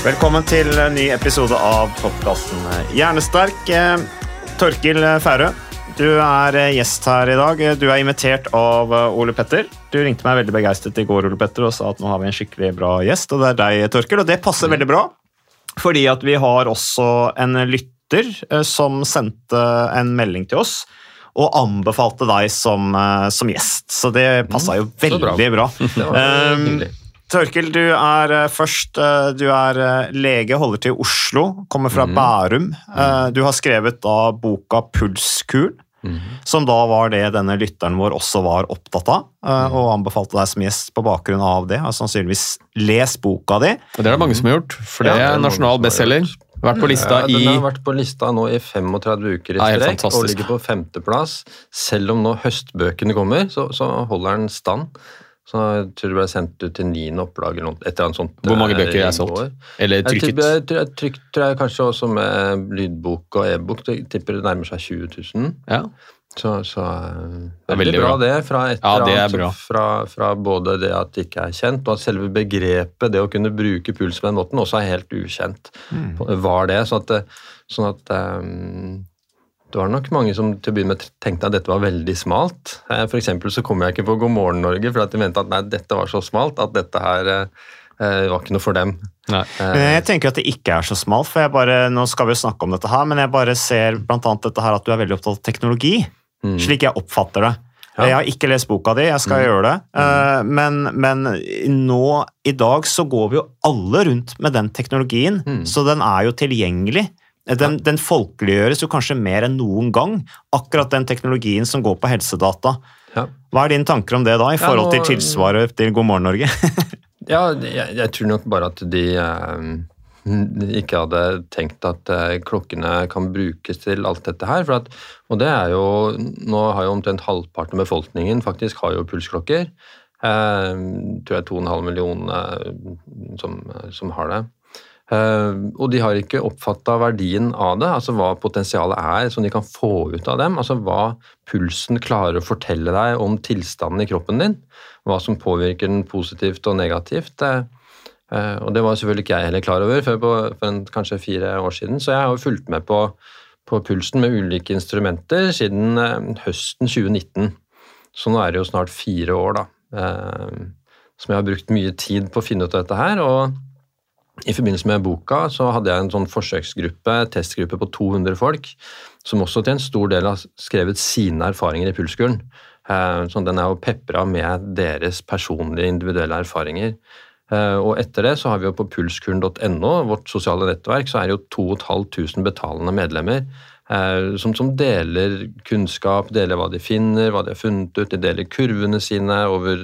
Velkommen til en ny episode av podkasten Hjernesterk. Torkil Færø, du er gjest her i dag. Du er invitert av Ole Petter. Du ringte meg veldig begeistret i går Ole Petter, og sa at nå har vi en skikkelig bra gjest. Og det er deg, Torkil, og det passer veldig bra. Fordi at vi har også en lytter eh, som sendte en melding til oss. Og anbefalte deg som, eh, som gjest, så det passa jo veldig bra. Um, Torkil, du er eh, først eh, Du er eh, lege, holder til i Oslo, kommer fra Bærum. Eh, Du har skrevet da boka Pulskuren, som da var det denne lytteren vår også var opptatt av, eh, og anbefalte deg som gjest på bakgrunn av det. Har sannsynligvis lest boka di. Og det er det mange som har gjort, for det er nasjonal har bestselger. Vært på lista ja, i Den har vært på lista nå i 35 uker i Ja, strekk og ligger på femteplass. Selv om nå høstbøkene kommer, så, så holder den stand. Så jeg tror det ble sendt ut til niende opplag eller noe. Et eller annet sånt. Hvor mange eh, bøker er solgt? Eller trykket. Jeg tror jeg trykt, tror jeg kanskje også med lydbok og e-bok. Tipper det nærmer seg 20 000. Ja. Så, så eh, Det er veldig, bra, bra. det. Fra et Ja, det er bra. Fra, fra både det at det ikke er kjent, og at selve begrepet det å kunne bruke puls på den måten også er helt ukjent. Mm. Var det. Sånn at, sånn at eh, det var nok mange som til å begynne med tenkte at dette var veldig smalt. Eh, For eksempel så kom jeg ikke på God morgen Norge, for at de mente at nei, dette var så smalt at dette her eh, eh, var ikke noe for dem. Nei. Men jeg tenker at det ikke er så smalt, for jeg bare, nå skal vi jo snakke om dette her, men jeg bare ser blant annet dette her at du er veldig opptatt av teknologi, slik jeg oppfatter det. Ja. Jeg har ikke lest boka di, jeg skal gjøre det, Mm. men, men nå i dag så går vi jo alle rundt med den teknologien, så den er jo tilgjengelig. Den, den folkeliggjøres jo kanskje mer enn noen gang, akkurat den teknologien som går på helsedata. Ja. Hva er dine tanker om det da, i forhold til tilsvaret til God morgen Norge? Ja, jeg, jeg tror nok bare at de eh, ikke hadde tenkt at eh, klokkene kan brukes til alt dette her. For at, og det er jo Nå har jo omtrent halvparten av befolkningen faktisk har jo pulsklokker. Eh, tror jeg 2,5 millioner eh, som, som har det. Eh, og de har ikke oppfatta verdien av det, altså hva potensialet er som de kan få ut av dem. Altså hva pulsen klarer å fortelle deg om tilstanden i kroppen din. Hva som påvirker den positivt og negativt. Eh, eh, og det var selvfølgelig ikke jeg heller klar over før på, for en, kanskje fire år siden, så jeg har jo fulgt med på, på pulsen med ulike instrumenter siden høsten 2019. Så nå er det jo snart fire år, da. Som jeg har brukt mye tid på å finne ut av dette her. og i forbindelse med boka så hadde jeg en sånn forsøksgruppe, testgruppe på 200 folk, som også til en stor del har skrevet sine erfaringer i Pulskuren. Eh, Så den er jo pepra med deres personlige, individuelle erfaringer. Eh, Og etter det så har vi jo på pulskuren.no, vårt sosiale nettverk, så er det jo 2500 betalende medlemmer eh, som, som deler kunnskap, deler hva de finner, hva de har funnet ut, de deler kurvene sine over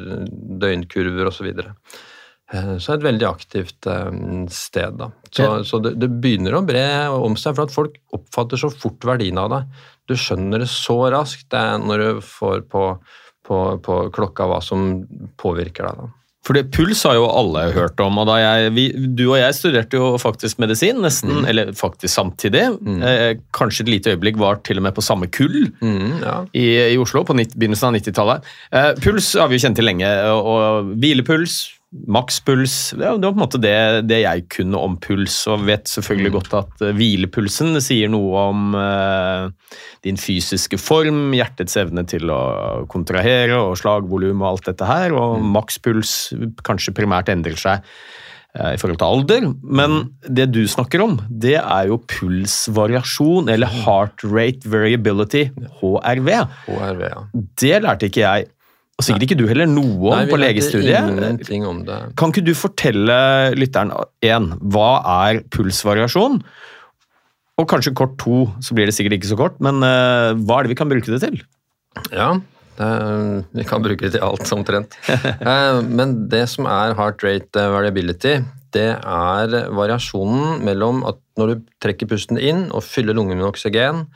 døgnkurver osv. Eh, Så et veldig aktivt eh, sted. da. Så, så det, det begynner å bre om seg, for at folk oppfatter så fort verdien av det. Du skjønner det så raskt det er når du får på, på, på klokka hva som påvirker deg. da. For det, puls har jo alle hørt om, og jeg, vi, du og jeg studerte jo faktisk medisin, nesten, eller faktisk samtidig. Eh, kanskje et lite øyeblikk var til og med på samme kull Mm, ja. i, i Oslo på nitt- begynnelsen av 90-tallet. Eh, puls har vi jo kjent til lenge, og, og hvilepuls, makspuls. Det var på en måte det, det jeg kunne om puls, og vet selvfølgelig godt at eh, hvilepulsen sier noe om eh, din fysiske form, hjertets evne til å kontrahere og slagvolum og alt dette her, og makspuls kanskje primært endrer seg eh, i forhold til alder. Men det du snakker om, det er jo pulsvariasjon, eller heart rate variability, HRV. HRV, ja. Det lærte ikke jeg, og sikkert ikke du heller, noe om Nei, på legestudiet. Om det. Kan ikke du fortelle lytteren én, hva er pulsvariasjon? Og kanskje kort to, så blir det sikkert ikke så kort, men uh, hva er det vi kan bruke det til? Ja, det, vi kan bruke det til alt omtrent. uh, Men det som er heart rate variability, det er variasjonen mellom at når du trekker pusten inn og fyller lungene med oksygen,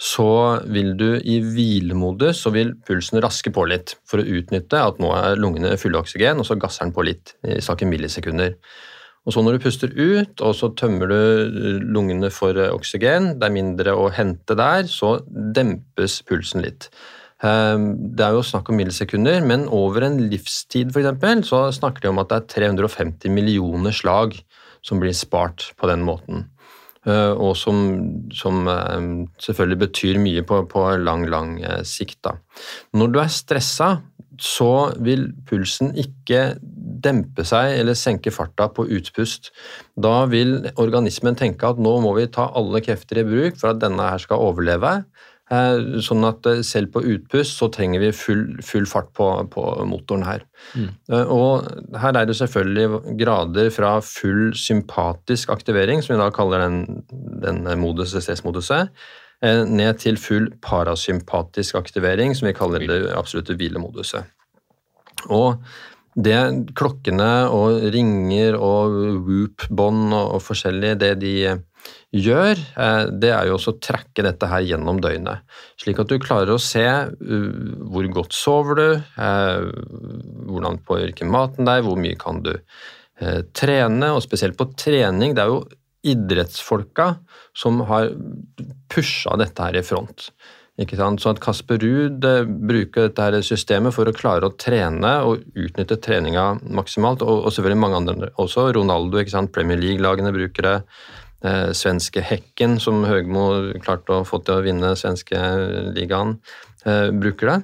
så vil du i hvilemodus så vil pulsen raske på litt for å utnytte at nå er lungene fulle av oksygen, og så gasser den på litt i saken millisekunder. Og så når du puster ut, og så tømmer du lungene for oksygen, det er mindre å hente der, så dempes pulsen litt. Eh, Det er jo snakk om millisekunder, men over en livstid for eksempel, så snakker de om at det er 350 millioner slag som blir spart på den måten. Eh, Og som, som eh, selvfølgelig betyr mye på, på lang, lang eh, sikt. Da. Når du er stressa, så vil pulsen ikke dempe seg eller senke farta på utpust. Da vil organismen tenke at nå må vi ta alle krefter i bruk for at denne her skal overleve. Eh, Sånn at eh, selv på utpust så trenger vi full, full fart på, på motoren her. Mm. Og her er det selvfølgelig grader fra full sympatisk aktivering, som vi da kaller den, den moduset, stressmoduset, eh, ned til full parasympatisk aktivering, som vi kaller det absolutte hvilemoduset. Og det klokkene og ringer og whoop-bånd og, og forskjellig, det de gjør, eh, det er jo også å trekke dette her gjennom døgnet. Slik at du klarer å se uh, hvor godt sover du, eh, hvordan påvirker maten deg, hvor mye kan du eh, trene, og spesielt på trening. Det er jo idrettsfolka som har pusha dette her i front. Ikke sant? Så at Kasper Ruud eh, bruker dette her systemet for å klare å trene og utnytte treninga maksimalt, og selvfølgelig mange andre også. Ronaldo, ikke sant? Premier League-lagene bruker det. Eh, svenske Hekken, som Høgmo klarte å få til å vinne svenske ligaen, eh, bruker det.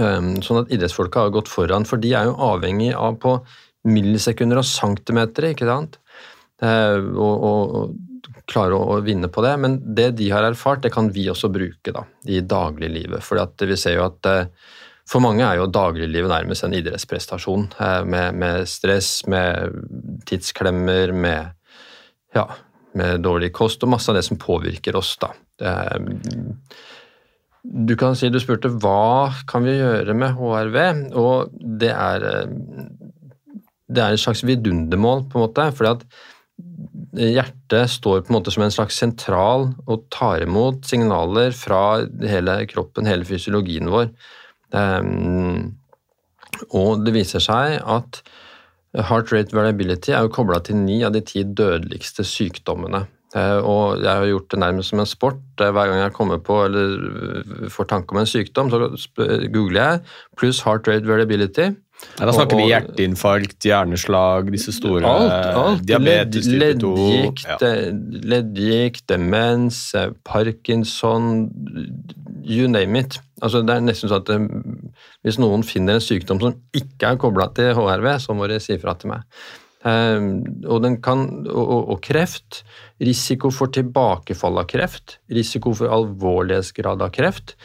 Um, sånn at idrettsfolka har gått foran, for de er jo avhengig av på millisekunder og centimeter, ikke sant? Eh, og, og, klare å vinne på det. Men det de har erfart, det kan vi også bruke da, i dagliglivet. For vi ser jo at eh, for mange er jo dagliglivet nærmest en idrettsprestasjon. Eh, med, med stress, med tidsklemmer, med, ja, med dårlig kost og masse av det som påvirker oss. da. Det, du kan si du spurte hva kan vi gjøre med HRV, og det er, det er et slags vidundermål, på en måte. fordi at hjertet står på en måte som en slags sentral og tar imot signaler fra hele kroppen, hele fysiologien vår. Um, og det viser seg at heart rate variability er jo kobla til ni av de ti dødeligste sykdommene. Eh, Og jeg har gjort det nærmest som en sport. Eh, Hver gang jeg kommer på eller får tanke om en sykdom, så googler jeg pluss heart rate variability. Nei, da snakker Og- vi hjerteinfarkt, hjerneslag, disse store Alt, alt. Diabetes type 2. Leddgikt, ja. leddgikt, demens, eh, parkinson, you name it. Altså, det er nesten sånn at eh, hvis noen finner en sykdom som ikke er kobla til HRV, så må de si fra til meg. Eh, og, kan, og, og, kreft, risiko for tilbakefall av kreft, risiko for alvorlighetsgrad av kreft,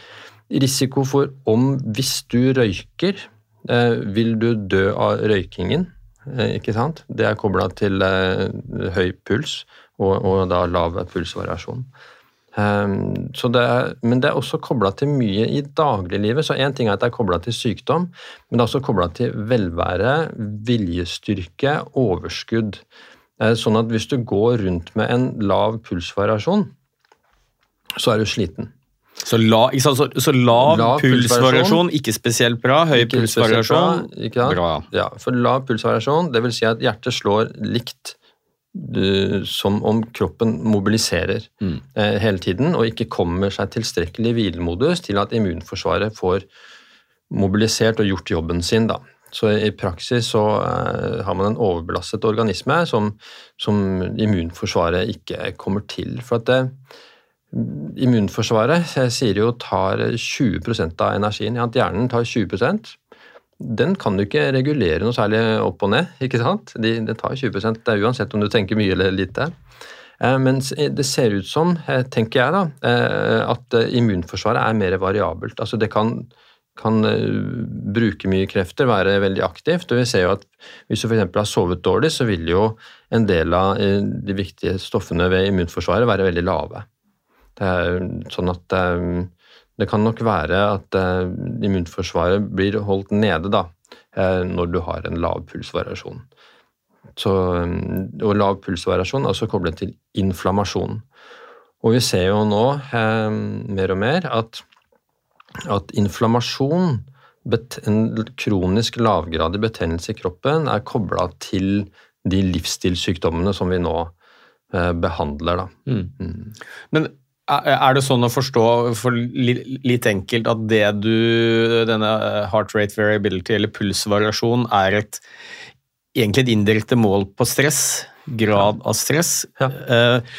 risiko for om hvis du røyker, eh, vil du dø av røykingen. Eh, ikke sant? Det er kobla til høy puls og, og da lav pulsvariasjon. Um, så det er, men det er også kobla til mye i dagliglivet. Så én ting er at det er kobla til sykdom, men det er også kobla til velvære, viljestyrke, overskudd. Eh, Sånn at hvis du går rundt med en lav pulsvariasjon, så er du sliten. Så, la, så, så lav, Lav pulsvariasjon, ikke spesielt bra. Høy pulsvariasjon, bra, bra. Ja, for lav pulsvariasjon, det vil si at hjertet slår likt eh, som om kroppen mobiliserer Mm. eh, hele tiden, og ikke kommer seg tilstrekkelig hvilemodus til at immunforsvaret får mobilisert og gjort jobben sin. Da. Så i praksis så eh, har man en overbelastet organisme som, som immunforsvaret ikke kommer til. For at det, immunforsvaret sier jo tar 20% av energien. Ja, at hjernen tar 20 den kan du ikke regulere noe særlig opp og ned. ikke sant? Det de tar 20 det er uansett om du tenker mye eller lite. Eh, men det ser ut som, eh, tenker jeg, da, eh, at immunforsvaret er mer variabelt. Altså det kan, kan bruke mye krefter, være veldig aktivt. og vi ser jo at Hvis du f.eks. har sovet dårlig, så vil jo en del av de viktige stoffene ved immunforsvaret være veldig lave. Det er sånn at det kan nok være at uh, immunforsvaret blir holdt nede da, uh, når du har en lav pulsvariasjon. Så, um, og lav pulsvariasjon er også koblet til inflammasjon. Og vi ser jo nå eh, mer og mer at, at inflammasjon, en kronisk lavgradig betennelse i kroppen, er kobla til de livsstilssykdommene som vi nå behandler. Da. Mm. Mm. Men er det sånn å forstå for litt enkelt at det du Denne heart rate variability, eller pulsvariasjon, er et, egentlig et indirekte mål på stress? Grad av stress? Ja. Uh,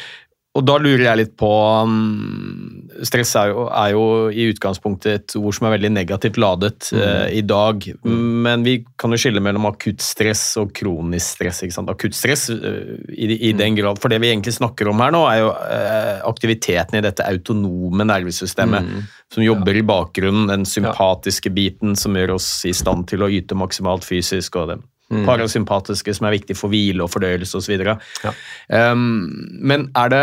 og da lurer jeg litt på um, Stress er jo, er jo, i utgangspunktet et ord som er veldig negativt ladet mm. uh, i dag. Mm. Men vi kan jo skille mellom akutt stress og kronisk stress. ikke sant? Akutt stress uh, i, i mm. den grad For det vi egentlig snakker om her nå, er jo uh, aktiviteten i dette autonome nervesystemet mm. som jobber ja. i bakgrunnen. Den sympatiske biten som gjør oss i stand til å yte maksimalt fysisk. og det Mm. Parasympatiske som er viktig for hvile og fordøyelse osv. Ja. Um, men er det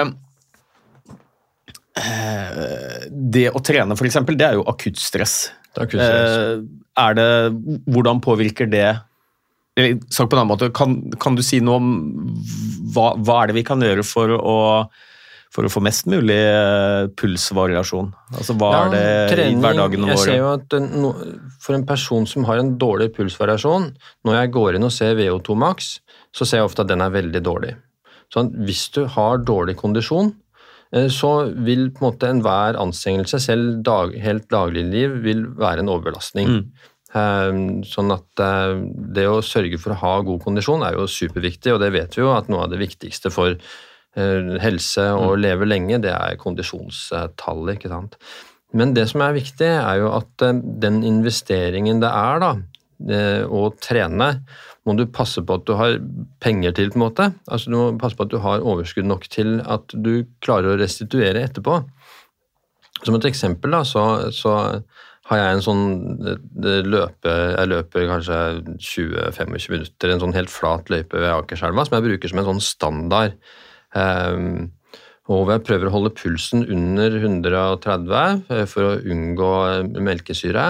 uh, Det å trene, f.eks., det er jo akutt stress. Det er, akutt stress. Uh, er det Hvordan påvirker det eller, Sagt på en annen måte, kan, kan, du si noe om hva, hva er det vi kan gjøre for å for å få mest mulig eh, pulsvariasjon? Altså, Hva ja, er det trening, i hverdagen vår? Jeg ser jo at no, For en person som har en dårlig pulsvariasjon, når jeg går inn og ser VO2 max, så ser jeg ofte at den er veldig dårlig. Så hvis du har dårlig kondisjon, eh, så vil på en måte enhver anstrengelse, selv dag, helt dagligliv, vil være en overbelastning. Mm. Eh, sånn at det å sørge for å ha god kondisjon er jo superviktig, og det vet vi jo at noe av det viktigste for Eh, helse og mm. leve lenge, det er kondisjonstallet. ikke sant? Men det som er viktig, er jo at eh, den investeringen det er da, eh, å trene, må du passe på at du har penger til, på en måte. Altså Du må passe på at du har overskudd nok til at du klarer å restituere etterpå. Som et eksempel da, så, så har jeg en sånn løpe Jeg løper kanskje 20-25 minutter, en sånn helt flat løype ved Akerselva som jeg bruker som en sånn standard Ehm, og jeg prøver å holde pulsen under 130 eh, for å unngå eh, melkesyre.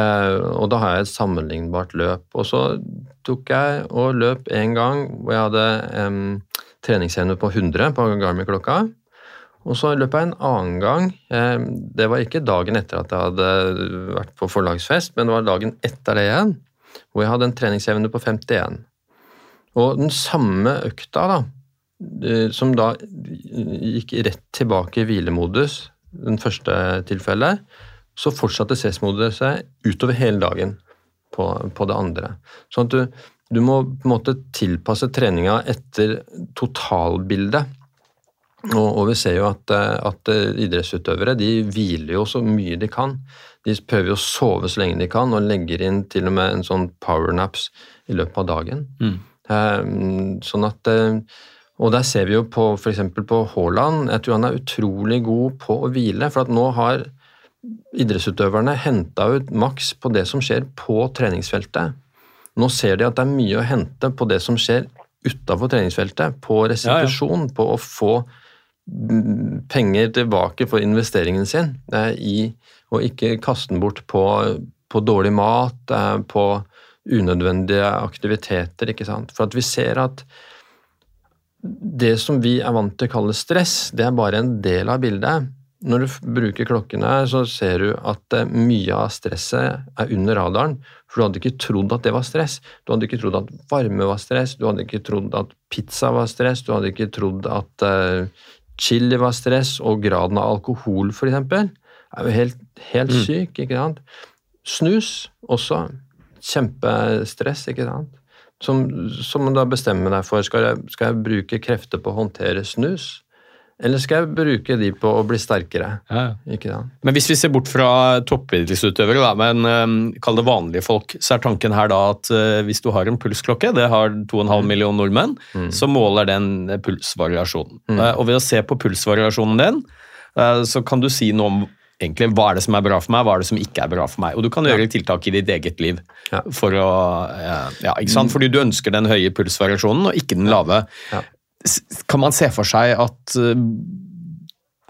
Eh, og da har jeg et sammenlignbart løp. Og så tok jeg og løp en gang hvor jeg hadde um, treningsevne på 100 på Garmin-klokka. Og så løp jeg en annen gang. Det var ikke dagen etter at jeg hadde vært på forlagsfest, men det var dagen etter det igjen, hvor jeg hadde en treningsevne på 51. Og den samme økta, da, Eh, som da gikk rett tilbake i hvilemodus, den første tilfellet, så fortsatte stressmoduset utover hele dagen på, på, det andre. Sånn at du, du må på en måte tilpasse treninga etter totalbildet. Og, og, vi ser jo at, at, idrettsutøvere de hviler jo så mye de kan. De prøver å sove så lenge de kan, og legger inn til og med en sånn powernaps i løpet av dagen. Mm. Um, sånn at og der ser vi jo på f.eks. på Haaland. Jeg tror han er utrolig god på å hvile. For at nå har idrettsutøverne henta ut maks på det som skjer på treningsfeltet. Nå ser de at det er mye å hente på det som skjer utafor treningsfeltet. På restitusjon, ja, ja. på å få penger tilbake for investeringen sin. I, og ikke kaste den bort på, på dårlig mat, på unødvendige aktiviteter. ikke sant? For at vi ser at det som vi er vant til å kalle stress, det er bare en del av bildet. Når du bruker klokkene, så ser du at eh, mye av stresset er under radaren. For du hadde ikke trodd at det var stress. Du hadde ikke trodd at varme var stress, du hadde ikke trodd at pizza var stress, du hadde ikke trodd at uh, chili var stress, og graden av alkohol, f.eks., er jo helt, helt mm. syk. ikke sant? Snus også. kjempestress, ikke sant. Som, som da bestemmer deg for. Skal jeg, skal jeg bruke krefter på å håndtere snus? Eller skal jeg bruke de på å bli sterkere? Ja. Sant? Men hvis vi ser bort fra toppidrettsutøvere, men um, kall det vanlige folk, så er tanken her da at uh, hvis du har en pulsklokke, det har 2,5 million nordmenn, så måler den eh, pulsvariasjonen. Uh, og ved å se på pulsvariasjonen din, uh, så kan du si noe om egentlig hva er det som er bra for meg, hva er det som ikke er bra for meg. Og du kan gjøre tiltak i ditt eget liv Ja. for å Ja, ikke sant? Fordi du ønsker den høye pulsvariasjonen, og ikke den lave. Ja. Kan man se for seg at uh,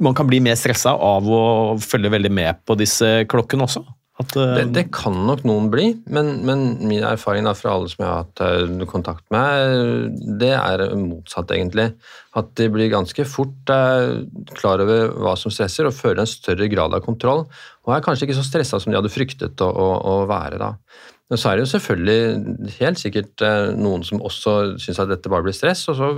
man kan bli mer stressa av å følge veldig med på disse klokkene også? At, uh, Det, det kan nok noen bli, men, men min erfaring da fra alle som jeg har hatt eh, kontakt med, det er motsatt, egentlig. At de blir ganske fort uh, klar over hva som stresser, og føler en større grad av kontroll. Og er kanskje ikke så stressa som de hadde fryktet å, å, å være da. Men så er det jo selvfølgelig helt sikkert noen som også syns at dette bare blir stress, og så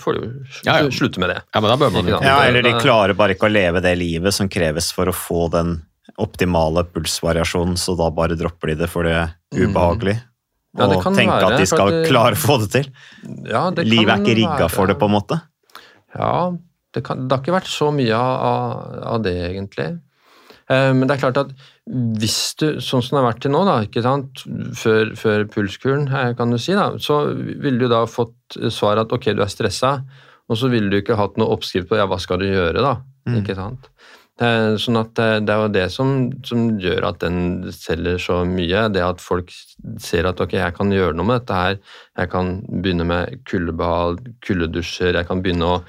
får de jo sl- Ja, ja. slutte med det. Ja, men da bør man jo? Ja, eller de klarer bare ikke å leve det livet som kreves for å få den optimale pulsvariasjonen, så da bare dropper de det for det er ubehagelig. Mm. Ja, det og tenke være, at de skal det- klare å få det til. Ja, det kan Livet er ikke rigga for det, på en måte. Ja, det, kan, det har ikke vært så mye av, av, det, egentlig. Eh, men det er klart at hvis du, sånn som det har vært til nå, da, ikke sant? Før, før pulskuren, eh, kan du si, da, så ville du da fått svar at ok, du er stressa, og så ville du ikke hatt noe oppskrift på ja, hva skal du gjøre, da. Ikke sant? Eh, Sånn at det, er jo det som, som gjør at den selger så mye. Det at folk ser at ok, jeg kan gjøre noe med dette her. Jeg kan begynne med kuldebad, kuldedusjer, jeg kan begynne å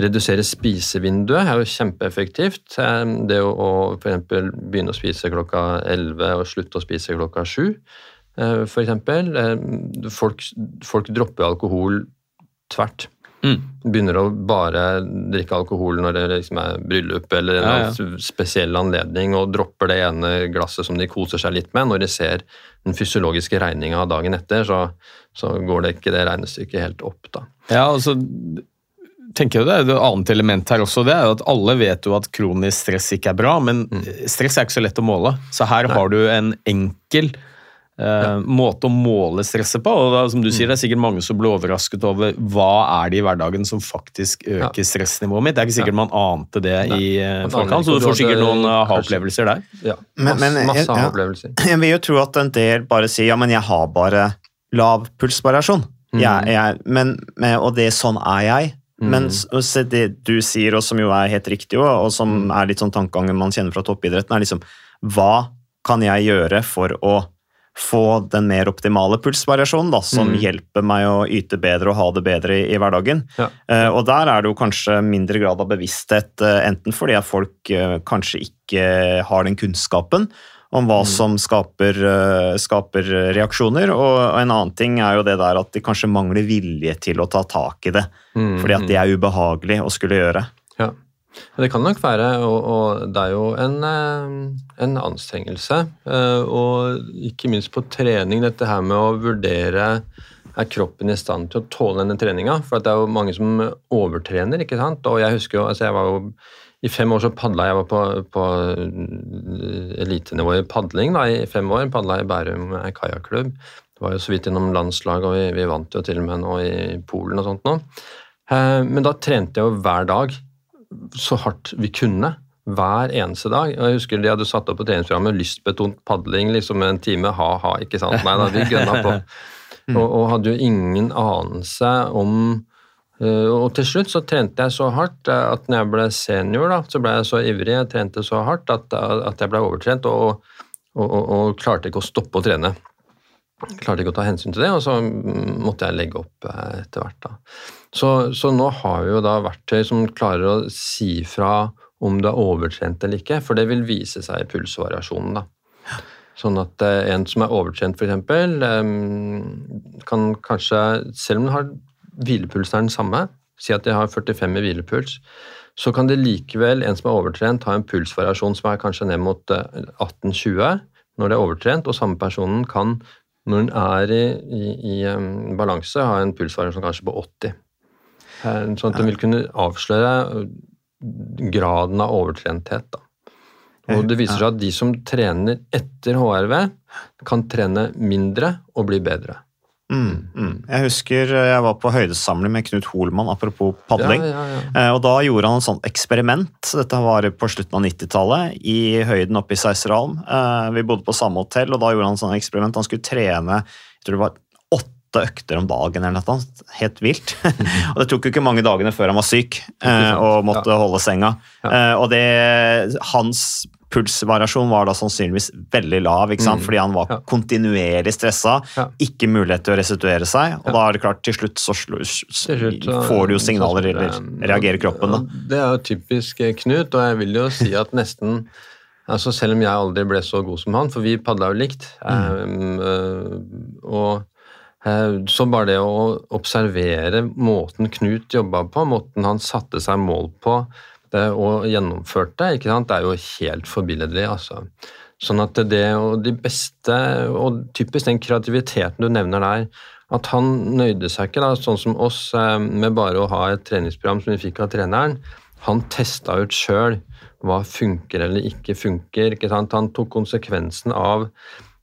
redusere spisevinduet. Det er jo kjempeeffektivt. Eh, Det å, å eksempel begynne å spise klokka 11 og slutte å spise klokka 7, f.eks. for eksempel. Eh, Folk, folk dropper alkohol tvert Mm. begynner å bare drikke alkohol når det liksom er bryllup eller en Ja, ja. spesiell anledning, og dropper det ene glasset som de koser seg litt med. Når de ser den fysiologiske regninga dagen etter, så, så går det ikke det regnestykket helt opp, da. Ja, altså tenker jo det er et annet element her også. Det er jo at Alle vet jo at kronisk stress ikke er bra, men stress er ikke så lett å måle. Så her har du en enkel eh, måte å måle stresset på. og da, som du sier, Det er sikkert mange som blir overrasket over hva er det i hverdagen som faktisk øker stressnivået mitt. Det er ikke sikkert man ante det Nei. i eh, forkant, så du får sikkert noen kanskje- aha-opplevelser der. Ja, Men- masse, men- masse ja. opplevelser. Jeg vil jo tro at en del bare sier ja, men jeg har bare lav pulsvariasjon. Mm. Jeg, jeg, men, men, og det sånn er jeg. Men s- det du sier, og som jo er helt riktig, og, og som Mm. er litt sånn tankegangen man kjenner fra toppidretten, er liksom hva kan jeg gjøre for å få den mer optimale pulsvariasjonen, da, som Mm. hjelper meg å yte bedre og ha det bedre i, i hverdagen. Ja. Uh, og der er det jo kanskje mindre grad av bevissthet, uh, enten fordi at folk uh, kanskje ikke har den kunnskapen om hva som skaper, skaper reaksjoner, og en annen ting er jo det der at de kanskje mangler vilje til å ta tak i det, Mm, fordi at det er ubehagelig å skulle gjøre. Ja. Det kan nok være, og, og det er jo en, eh, en anstrengelse. eh, Og ikke minst på trening, dette her med å vurdere er kroppen i stand til å tåle denne treninga. For det er jo mange som overtrener, ikke sant. Og jeg husker jo, altså jeg var jo i fem år så padla jeg var på, på eh, elitenivå i padling i fem år. Padla i Bærum kajakklubb. Det var jo så vidt innom landslag, og vi, vi vant jo til og med nå i Polen og sånt nå. Men da trente jeg jo hver dag så hardt vi kunne. Hver eneste dag. Jeg husker De hadde satt opp på treningsprogrammet lystbetont padling liksom en time, ha-ha. ikke sant? Nei da, de gønna på. Og, og hadde jo ingen anelse om eh, Og til slutt så trente jeg så hardt eh, at når jeg ble senior, da, så ble jeg så ivrig, jeg trente så hardt at, at jeg ble overtrent og, og, og, og klarte ikke å stoppe å trene. Klarte ikke å ta hensyn til det, og så måtte jeg legge opp eh, etter hvert. Så, så nå har vi jo da verktøy som klarer å si fra om du er overtrent eller ikke, for det vil vise seg i pulsvariasjonen. da. Sånn at eh, en som er overtrent, f.eks., eh, kan kanskje, selv om den har hvilepulsen er den samme, si at de har 45 i hvilepuls, så kan det likevel, en som er overtrent, ha en pulsvariasjon som er kanskje ned mot eh, 18-20 når det er overtrent, og samme personen kan, når den er i, i, i balanse, har en pulsvariasjon kanskje på 80. Eh, Sånn at den vil kunne avsløre eh, graden av overtrenthet. Da. Og det viser seg at de som trener etter HRV, kan trene mindre og bli bedre. Mm, mm. Jeg husker eh, jeg var på høydesamling med Knut Holmann, apropos padling. Ja, ja, ja. Eh, Og da gjorde han et sånt eksperiment. Dette var på slutten av 90-tallet, i høyden oppe i Seiserholm. Eh, Vi bodde på samme hotell, og da gjorde han et sånt eksperiment. Han skulle trene jeg tror det var åtte økter om dagen eller noe sånt. Helt vilt. og det tok jo ikke mange dagene før han var syk og måtte holde senga. Og det, hans pulsvariasjon var da sannsynligvis veldig lav, ikke sant? Mm. fordi han var Ja. kontinuerlig stressa. Ja. Ikke mulighet til å restituere seg. Og da er det klart, til slutt så Til slutt får du jo signaler, eller reagerer kroppen. da. Det er jo typisk eh, Knut, og jeg vil jo si at nesten altså Selv om jeg aldri ble så god som han, for vi padla jo likt, Mm. eh, og eh, så bare det å observere måten Knut jobba på, måten han satte seg mål på det, og gjennomførte, ikke sant? det er jo helt forbilledlig. altså. Sånn at det og de beste, og typisk den kreativiteten du nevner der, at han nøyde seg ikke, da, sånn som oss, eh, med bare å ha et treningsprogram som vi fikk av treneren. Han testa ut sjøl hva funker eller ikke funker. ikke sant? Han tok konsekvensen av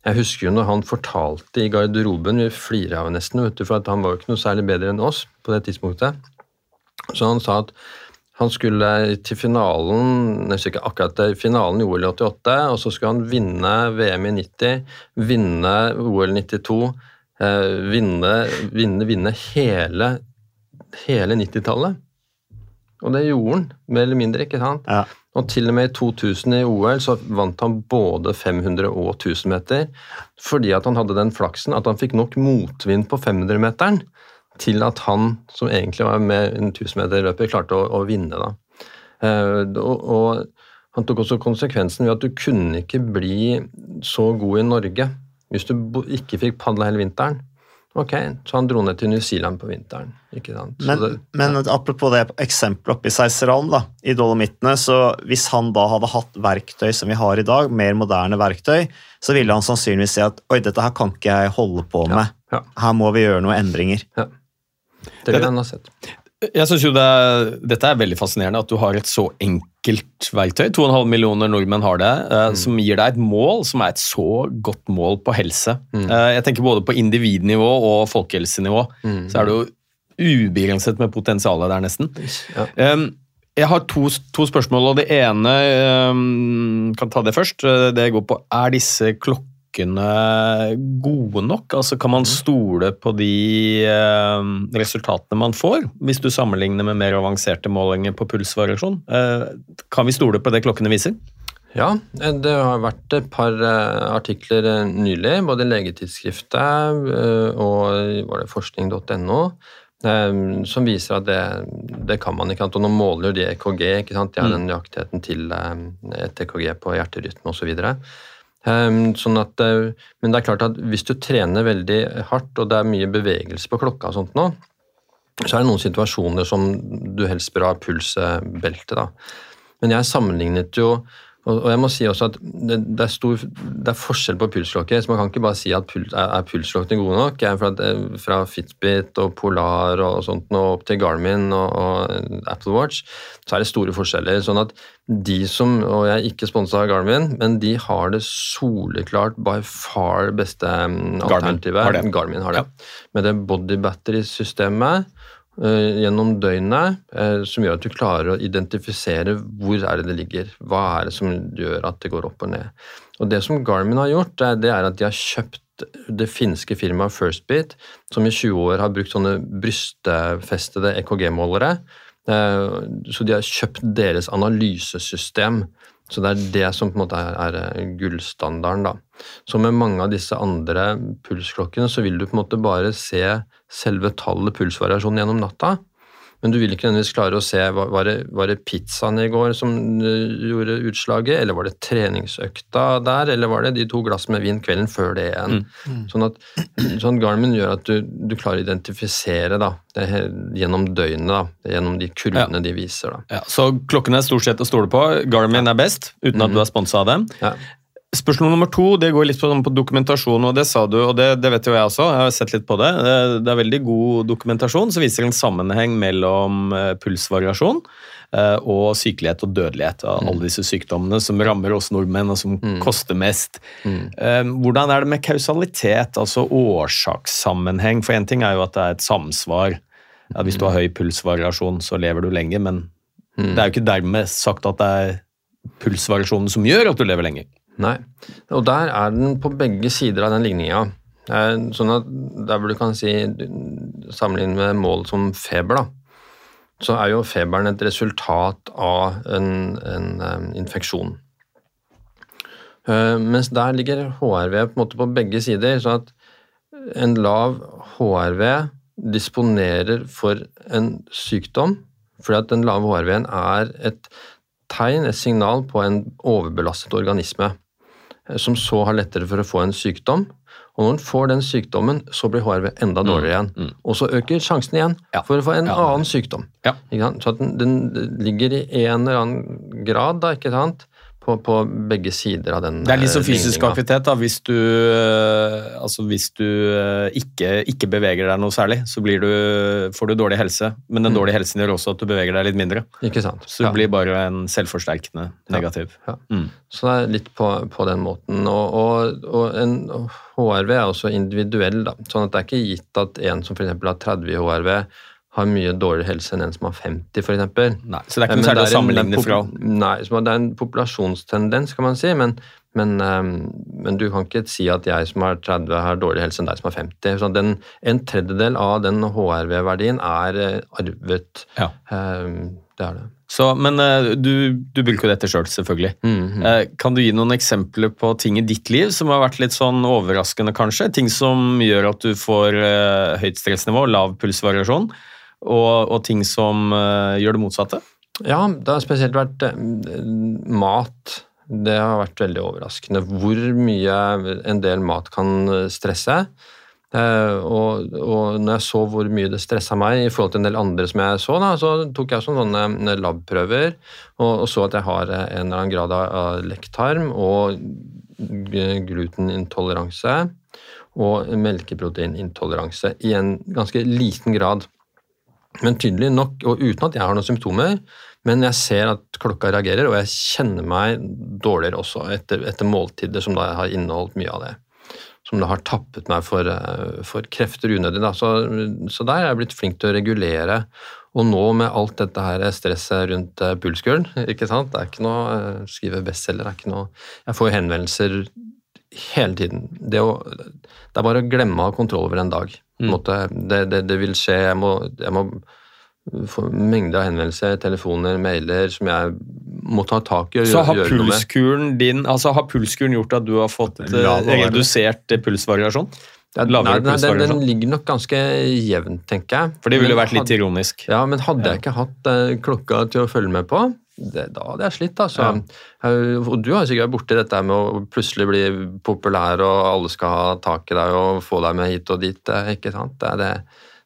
Jeg husker jo når han fortalte i garderoben, vi flirer av nesten, vet du, for han var jo ikke noe særlig bedre enn oss på det tidspunktet. Så han sa at han skulle til finalen jeg ikke akkurat til finalen i OL i 88, og så skulle han vinne VM i 90, vinne OL 92, eh, vinne, vinne, vinne hele, hele 90-tallet. Og det gjorde han, mer eller mindre. ikke sant? Ja. Og til og med i 2000 i OL så vant han både 500 og 1000 meter, fordi at han hadde den flaksen at han fikk nok motvind på 500-meteren til at han, som egentlig var med en 1000-meterløper, klarte å, å vinne. da. Eh, og, og han tok også konsekvensen ved at du kunne ikke bli så god i Norge hvis du ikke fikk padla hele vinteren. Ok, Så han dro ned til New Zealand på vinteren. ikke sant? Men, det- men apropos det eksempelet oppe i Seiseralen, da, i Dolomittene, så hvis han da hadde hatt verktøy som vi har i dag, mer moderne verktøy, så ville han sannsynligvis si at oi, dette her kan ikke jeg holde på med. ja. Her må vi gjøre noen endringer. Det vil han ha sett. Jeg synes jo det Dette er veldig fascinerende, at du har et så enkelt verktøy. 2,5 millioner nordmenn har det, mm. som gir deg et mål som er et så godt mål på helse. Eh, jeg tenker Både på individnivå og folkehelsenivå så er det jo ubegrenset med potensialet der, nesten. Ja. Um, jeg har to, to spørsmål, og det ene um, kan ta det først. Uh, Det går på er disse klokkene gode nok? Altså, kan man stole på de eh, resultatene man får, hvis du sammenligner med mer avanserte målinger på pulsvariasjon? Eh, kan vi stole på det klokkene viser? Ja, eh, det har vært et par eh, artikler eh, nylig, både i Legetidsskriftet og var det forskning.no, som viser at det, det kan man ikke. Og nå måler de EKG, ikke sant? de har den nøyaktigheten til et EKG på hjerterytme osv. Sånn at, eh, men det er klart at hvis du trener veldig hardt, og det er mye bevegelse på klokka og sånt nå, så er det noen situasjoner som du helst bør ha pulsbelte. da. Men jeg sammenlignet jo og og jeg må si også at det, det, er stor, det er forskjell på pulsklokker, så man kan ikke bare si at puls, er, er pulsklokkene gode nok. Jeg, er at, eh, fra Fitbit og Polar og sånt og opp til Garmin og, og Apple Watch, så er det store forskjeller. sånn at de som, og jeg er ikke sponsa av Garmin, men de har det soleklart by far beste alternativet. alternativet. har det. Garmin har det. Med det body battery-systemet gjennom døgnet, eh, som gjør at du klarer å identifisere hvor er det det ligger. Hva er det som gjør at det går opp og ned. Og Det som Garmin har gjort, eh, det er at de har kjøpt det finske firmaet Firstbeat, som i 20 år har brukt sånne brystfestede EKG-målere. Eh, Så de har kjøpt deres analysesystem. Så det er det som på en måte er, er gullstandarden. da. Så med mange av disse andre pulsklokkene så vil du på en måte bare se selve tallet pulsvariasjonen gjennom natta. Men du vil ikke nødvendigvis klare å se var var det, var det pizzaen i går som eh, gjorde utslaget, eller var det treningsøkta der, eller var det de to glass med vin kvelden før det igjen. Sånn at sånn Garmin gjør at du, du klarer å identifisere da, gjennom døgnet, da, gjennom de kurvene de viser. da. Ja, så klokkene er stort sett å stole på. Garmin er best, uten at du er sponsa av dem. Ja. Spørsmål nummer to det går litt på, på dokumentasjon, og det sa du, og det, det vet jo jeg også. Jeg har sett litt på det. Det, det er veldig god dokumentasjon som viser en sammenheng mellom eh, pulsvariasjon eh, og sykelighet og dødelighet av Mm. alle disse sykdommene som rammer oss nordmenn, og som koster mest. Eh, Hvordan er det med kausalitet, altså årsakssammenheng? For én ting er jo at det er et samsvar. Ja, hvis du har høy pulsvariasjon, så lever du lenge, men det er jo ikke dermed sagt at det er pulsvariasjonen som gjør at du lever lenger. Nei, og der er den på begge sider av den ligninga. Eh, Sånn at der hvor du kan si Sammenlignet med mål som feber, da, så er jo feberen et resultat av en, en infeksjon. Eh, Mens der ligger HRV på en måte på begge sider. så at en lav HRV disponerer for en sykdom, fordi at den lave HRV-en er et tegn, et signal på en overbelastet organisme, eh, som så har lettere for å få en sykdom. Og når en får den sykdommen, så blir HRV enda dårligere igjen. Og så øker sjansen igjen Ja. for å få en Ja. annen sykdom. Ja. Ikke sant? Så den, den ligger i en eller annen grad, da, ikke sant? På, på begge sider av den Det er litt som eh, fysisk aktivitet. da, Hvis du, eh, altså hvis du eh, ikke, ikke beveger deg noe særlig, så blir du, får du dårlig helse. Men den dårlige helsen gjør også at du beveger deg litt mindre. Ikke sant? Så du blir bare en selvforsterkende negativ. Ja. Mm. Så det er litt på, på den måten. Og, og, og en HRV er også individuell, da. Sånn at det er ikke gitt at en som f.eks. har 30 i HRV, har mye dårligere helse enn en som har 50, f.eks. Så det er ikke noe særlig å sammenligne fra. Nei, så det er en populasjonstendens, kan man si, men, men, ehm, men du kan ikke si at jeg som har 30, har dårligere helse enn deg som har 50. Så den, en tredjedel av den HRV-verdien er eh, arvet. Ja. Ehm, det er det. Så, men eh, du, du bruker jo dette sjøl, selv, selvfølgelig. Mhm. Eh, Kan du gi noen eksempler på ting i ditt liv som har vært litt sånn overraskende, kanskje? Ting som gjør at du får eh, høyt stressnivå, lav pulsvariasjon, og, og ting som eh, gjør det motsatte? Ja, det har spesielt vært eh, mat. Det har vært veldig overraskende hvor mye en del mat kan eh, stresse. Og, og når jeg så hvor mye det stressa meg i forhold til en del andre som jeg så, da, så tok jeg sånne labprøver og, og så at jeg har en eller annen grad av lekktarm og glutenintoleranse og melkeproteinintoleranse i en ganske liten grad. Men tydelig nok, og uten at jeg har noen symptomer, men jeg ser at klokka reagerer, og jeg kjenner meg dårligere også etter, etter måltider som da har inneholdt mye av det. Som da har tappet meg for, eh, for krefter unødig. Så, så der er jeg blitt flink til å regulere. Og nå med alt dette her stresset rundt eh, pulskuren, ikke sant? det er ikke noe eh, skrive bestselger, det er ikke noe Jeg får jo henvendelser hele tiden. Det, å, det er bare å glemme å ha kontroll over en dag. Måte, det, det, det vil skje. Jeg må, jeg må få mengder av henvendelser, telefoner, mailer som jeg må ta tak i og Så har gjøre har pulskuren din altså har pulskuren gjort at du har fått eh, redusert pulsvariasjon? Ja, nei, nei, den, den ligger nok ganske jevnt, tenker jeg. For det ville Men vært litt hadde- ironisk. Ja, men hadde jeg ikke hatt eh, klokka til å følge med på, det, da hadde jeg slitt, altså. Ja. Og du har jo sikkert vært borti dette med å plutselig bli populær, og alle skal ha tak i deg og få deg med hit og dit, eh, ikke sant? Det, det,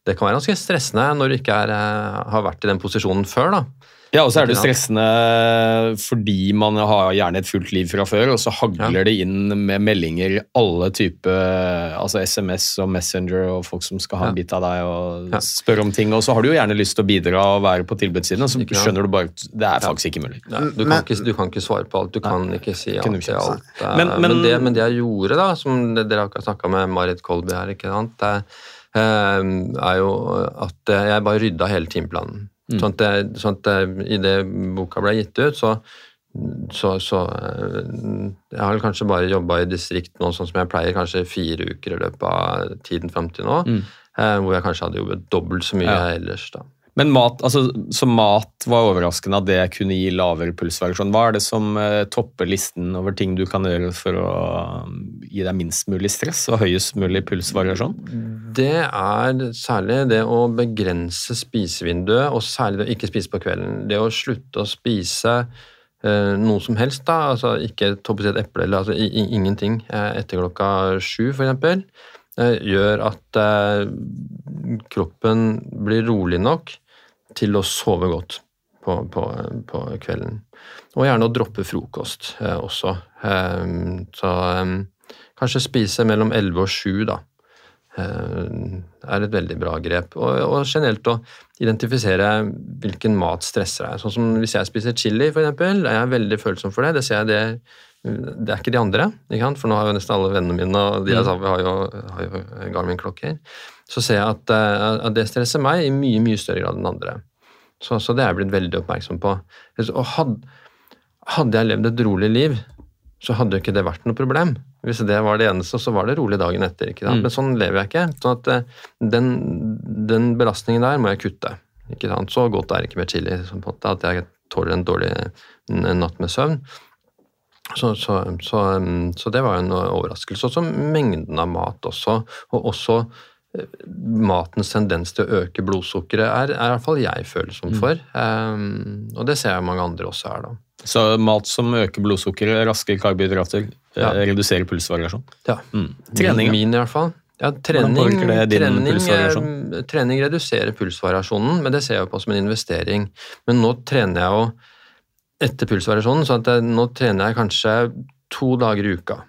det kan være ganske stressende når du ikke er, eh, har vært i den posisjonen før, da. Ja, og så er det stressende fordi man har gjerne et fullt liv fra før, og så hagler det inn med meldinger alle typer altså SMS og Messenger og folk som skal ha en bit av deg og Ja. spørre om ting. Og så har du jo gjerne lyst til å bidra og være på tilbudssiden, og så skjønner du bare at det er faktisk ikke mulig. Ja, du, kan Men- ikke, du kan ikke svare på alt, du kan ikke si alt ikke. alt. Eh, Men- Men, men- det, men det jeg gjorde, da, som dere har snakka med Marit Kolby her, ikke sant, det eh, er jo at eh, jeg bare rydda hele timeplanen. Sånn at, det, sånn at det, i det boka ble gitt ut, så så, så eh, Jeg har kanskje bare jobba i distrikt nå sånn som jeg pleier, kanskje fire uker i løpet av tiden fram til nå. eh, Hvor jeg kanskje hadde jobbet dobbelt så mye Ja. ellers, da. Men mat, altså, så mat var overraskende at det kunne gi lavere pulsvariasjon. Hva er det som eh, topper listen over ting du kan gjøre for å gi deg minst mulig stress og høyest mulig pulsvariasjon? Det er særlig det å begrense spisevinduet, og særlig det å ikke spise på kvelden. Det å slutte å spise eh, noe som helst, da, altså ikke toppet et eple eller altså, ingenting eh, etter klokka sju, eh, gjør at eh, kroppen blir rolig nok til å sove godt på, på, på kvelden. Og gjerne å droppe frokost eh, også. Eh, så eh, kanskje spise mellom 11 og 7, da. eh, er et veldig bra grep. Og, og generelt å identifisere hvilken mat stresser deg. Sånn som hvis jeg spiser chili, eksempel, er jeg veldig følsom for det. Det ser jeg det det er ikke de andre, ikke for nå har jo nesten alle vennene mine og de jeg sa, har jo, har jo Garmin-klokker. Så ser jeg at, eh, at, det stresser meg i mye mye større grad enn andre. Så, så det er jeg blitt veldig oppmerksom på. Og hadde, hadde jeg levd et rolig liv, så hadde jo ikke det vært noe problem. Hvis det var det eneste, så var det rolig dagen etter. ikke sant? Mm. Men sånn lever jeg ikke. sånn at eh, den, den, belastningen der må jeg kutte. ikke sant? Så godt er det ikke med chili sånn at jeg tåler en dårlig natt med søvn. Så, så, så, så det var en overraskelse. Også mengden av mat også. Og også eh, matens tendens til å øke blodsukkeret er, er i hvert fall jeg følsom mm. for. Mm. Um, og det ser jeg mange andre også er, da. Så mat som øker blodsukkeret, raske karbohydrater, eh, ja. reduserer pulsvariasjon? Ja. Mm. Trening? Min, i hvert fall. Ja, trening, trening, trening, reduserer pulsvariasjonen, men det ser jeg på som en investering. Men nå trener jeg jo etter pulsvariasjonen, så jeg, nå trener jeg kanskje to dager i uka.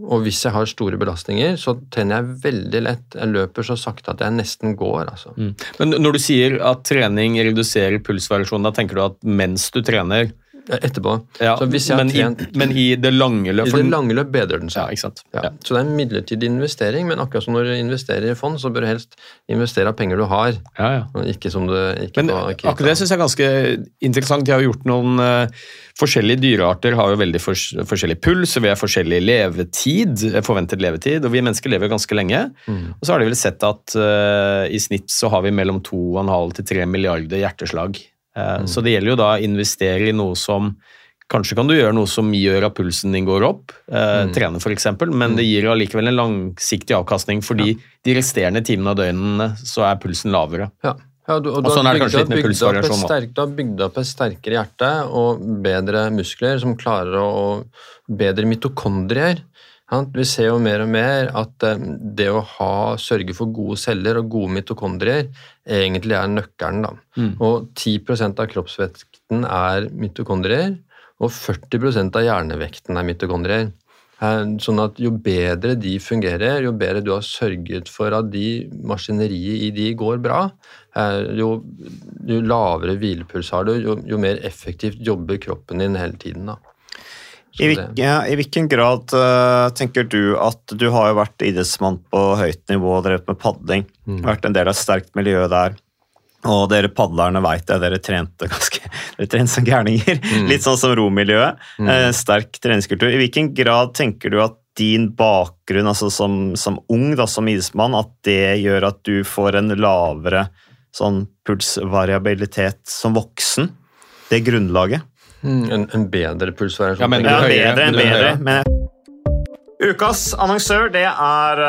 Og hvis jeg har store belastninger, så trener jeg veldig lett. Jeg løper så sakte at jeg nesten går. Altså. Mm. Men når du sier at trening reduserer pulsvariasjonen, da tenker du at mens du trener Etterpå. Ja, men, trent, i, men, i, det lange løp I det lange løp bedrer den seg. Ja, ja. Så det er en midlertidig investering, men akkurat som når du investerer i fond, så bør du helst investere av penger du har. Ikke som du ikke Men akkurat det syns jeg er ganske interessant. De har gjort noen uh, forskjellige dyrearter har jo veldig fors forskjellig puls, og vi har forskjellig levetid, eh, forventet levetid, og vi mennesker lever ganske lenge. Mm. Og så har de vel sett at uh, i snitt så har vi mellom 2,5 til 3 milliarder hjerteslag mm. Så det gjelder jo da å investere i noe som Kanskje kan du gjøre noe som gjør at pulsen din går opp, eh, mm. trene f.eks., men det mm. gir allikevel en langsiktig avkastning, fordi ja. de resterende timene av døgnene så er pulsen lavere. Ja. Ja, du, og, og sånn er det kanskje litt med pulsvariasjon òg. Du har bygd opp et sterkere hjerte og bedre muskler som klarer å Bedre mitokondrier vi ser jo mer og mer at eh, det å ha, sørge for gode celler og gode mitokondrier egentlig er nøkkelen. Da. Mm. Og 10% av kroppsvekten er mitokondrier, og 40% av hjernevekten er mitokondrier. Eh, sånn at jo bedre de fungerer, jo bedre du har sørget for at de maskineriet i de går bra, eh, jo, jo lavere hvilepuls har du, jo, jo, mer effektivt jobber kroppen din hele tiden. da. I, hvilken, ja, I hvilken grad uh, tenker du at du har jo vært idrettsmann på høyt nivå og drevet med padling, mm. vært en del av et sterkt miljø der. Og dere padlerne veit jeg, dere trente ganske dere trente som gærninger. Mm. Litt sånn som romiljøet. Mm. Uh, sterk treningskultur. I hvilken grad tenker du at din bakgrunn altså som, som ung, da, som idrettsmann, at det gjør at du får en lavere sånn pulsvariabilitet som voksen? Det grunnlaget? Mm, en, en, bedre pulsvariasjon? Ja, men, ja, bedre, en bedre. Men... Ukas annonsør det er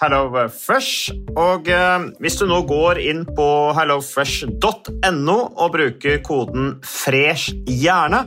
HelloFresh. Og eh, hvis du nå går inn på hellofresh.no og bruker koden 'fresh hjerne',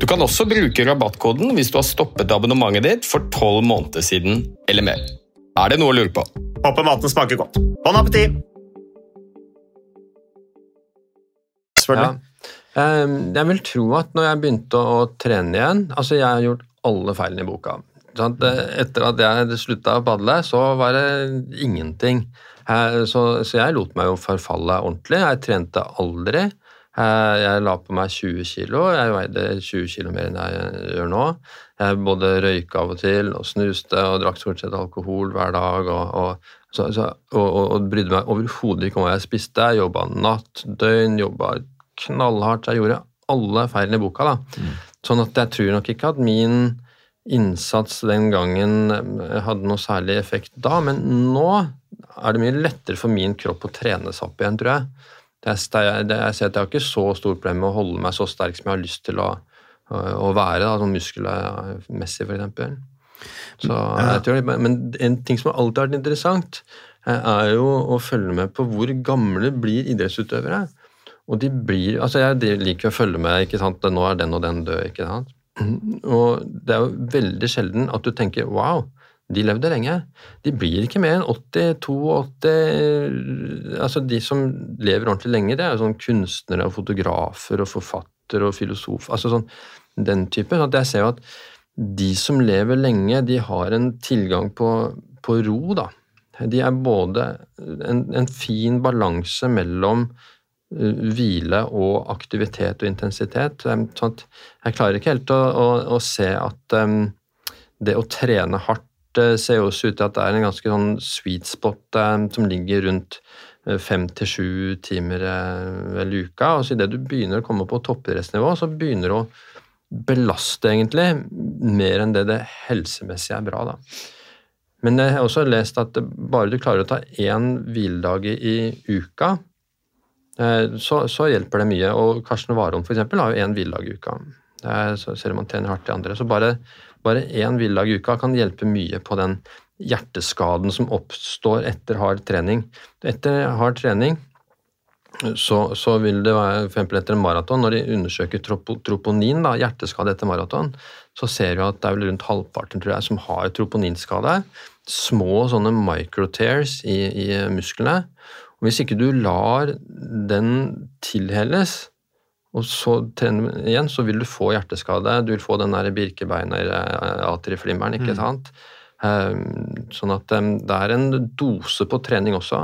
Du kan også bruke rabattkoden hvis du har stoppet abonnementet ditt for tolv måneder siden eller mer. Er det noe å lure på? Håper maten smaker godt. Bon appétit! Selvfølgelig. Ja. Eh, Jeg vil tro at når jeg begynte å trene igjen Altså, jeg har gjort alle feilene i boka. Etter at jeg slutta å padle, så var det ingenting. Så, så jeg lot meg jo forfalle ordentlig. Jeg trente aldri. Eh, Jeg la på meg 20 kilo. Jeg veide 20 kilo mer enn jeg gjør nå. Jeg både røyka av og til og snuste og drakk stort sett alkohol hver dag. og, og så, så, og, og, brydde meg overhodet ikke om hva jeg spiste. Jeg jobba natt, døgn, jobba knallhardt. Jeg gjorde alle feilene i boka. da. Sånn at jeg tror nok ikke at min innsats den gangen eh, hadde noe særlig effekt da, men nå er det mye lettere for min kropp å trene seg opp igjen, tror jeg. Det er, det er, jeg har ikke så stort problem med å holde meg så sterk som jeg har lyst til å, å være, da, sånn muskelmessig f.eks. Så jeg men en ting som alltid har vært interessant, eh, er jo å følge med på hvor gamle blir idrettsutøvere. Og de blir, altså Jeg liker å følge med. ikke sant, Nå er den og den død. ikke sant? Og det er jo veldig sjelden at du tenker wow, de levde lenge. De blir ikke mer enn 80-82 altså De som lever ordentlig lenge, det er sånn kunstnere og fotografer og forfattere og filosof, altså sånn den type. sånn jeg ser jo at de som lever lenge, de har en tilgang på, på ro, da. De er både en, en fin balanse mellom uh, hvile og aktivitet og intensitet. Sånn jeg klarer ikke helt å, å, å se at um, det å trene hardt ser jo også ut til at det er en ganske sånn sweet spot um, som ligger rundt uh, fem til sju timer vel i uka. Og så idet du begynner å komme på toppidrettsnivå, så begynner du å belaste egentlig mer enn det det helsemessige er bra. da. Men jeg har også lest at bare du klarer å ta én hviledag i, uka, eh, så, så hjelper det mye. Og Karsten Warholm eksempel, har jo én hviledag i uka. Så ser man tjener hardt i andre. Så bare, bare én hviledag i uka kan hjelpe mye på den hjerteskaden som oppstår etter hard trening. Etter hard trening så, så vil det være for eksempel etter en maraton, når de undersøker tropo, troponin, da, hjerteskade etter maraton, så ser vi at det er vel rundt halvparten tror jeg, som har troponinskade. Små sånne microtears i, i musklene. Og hvis ikke du lar den tilhelles, og så trener igjen, så vil du få hjerteskade. Du vil få den der birkebeiner-atrieflimmeren, ikke Mm. sant? Um, Sånn at um, det er en dose på trening også,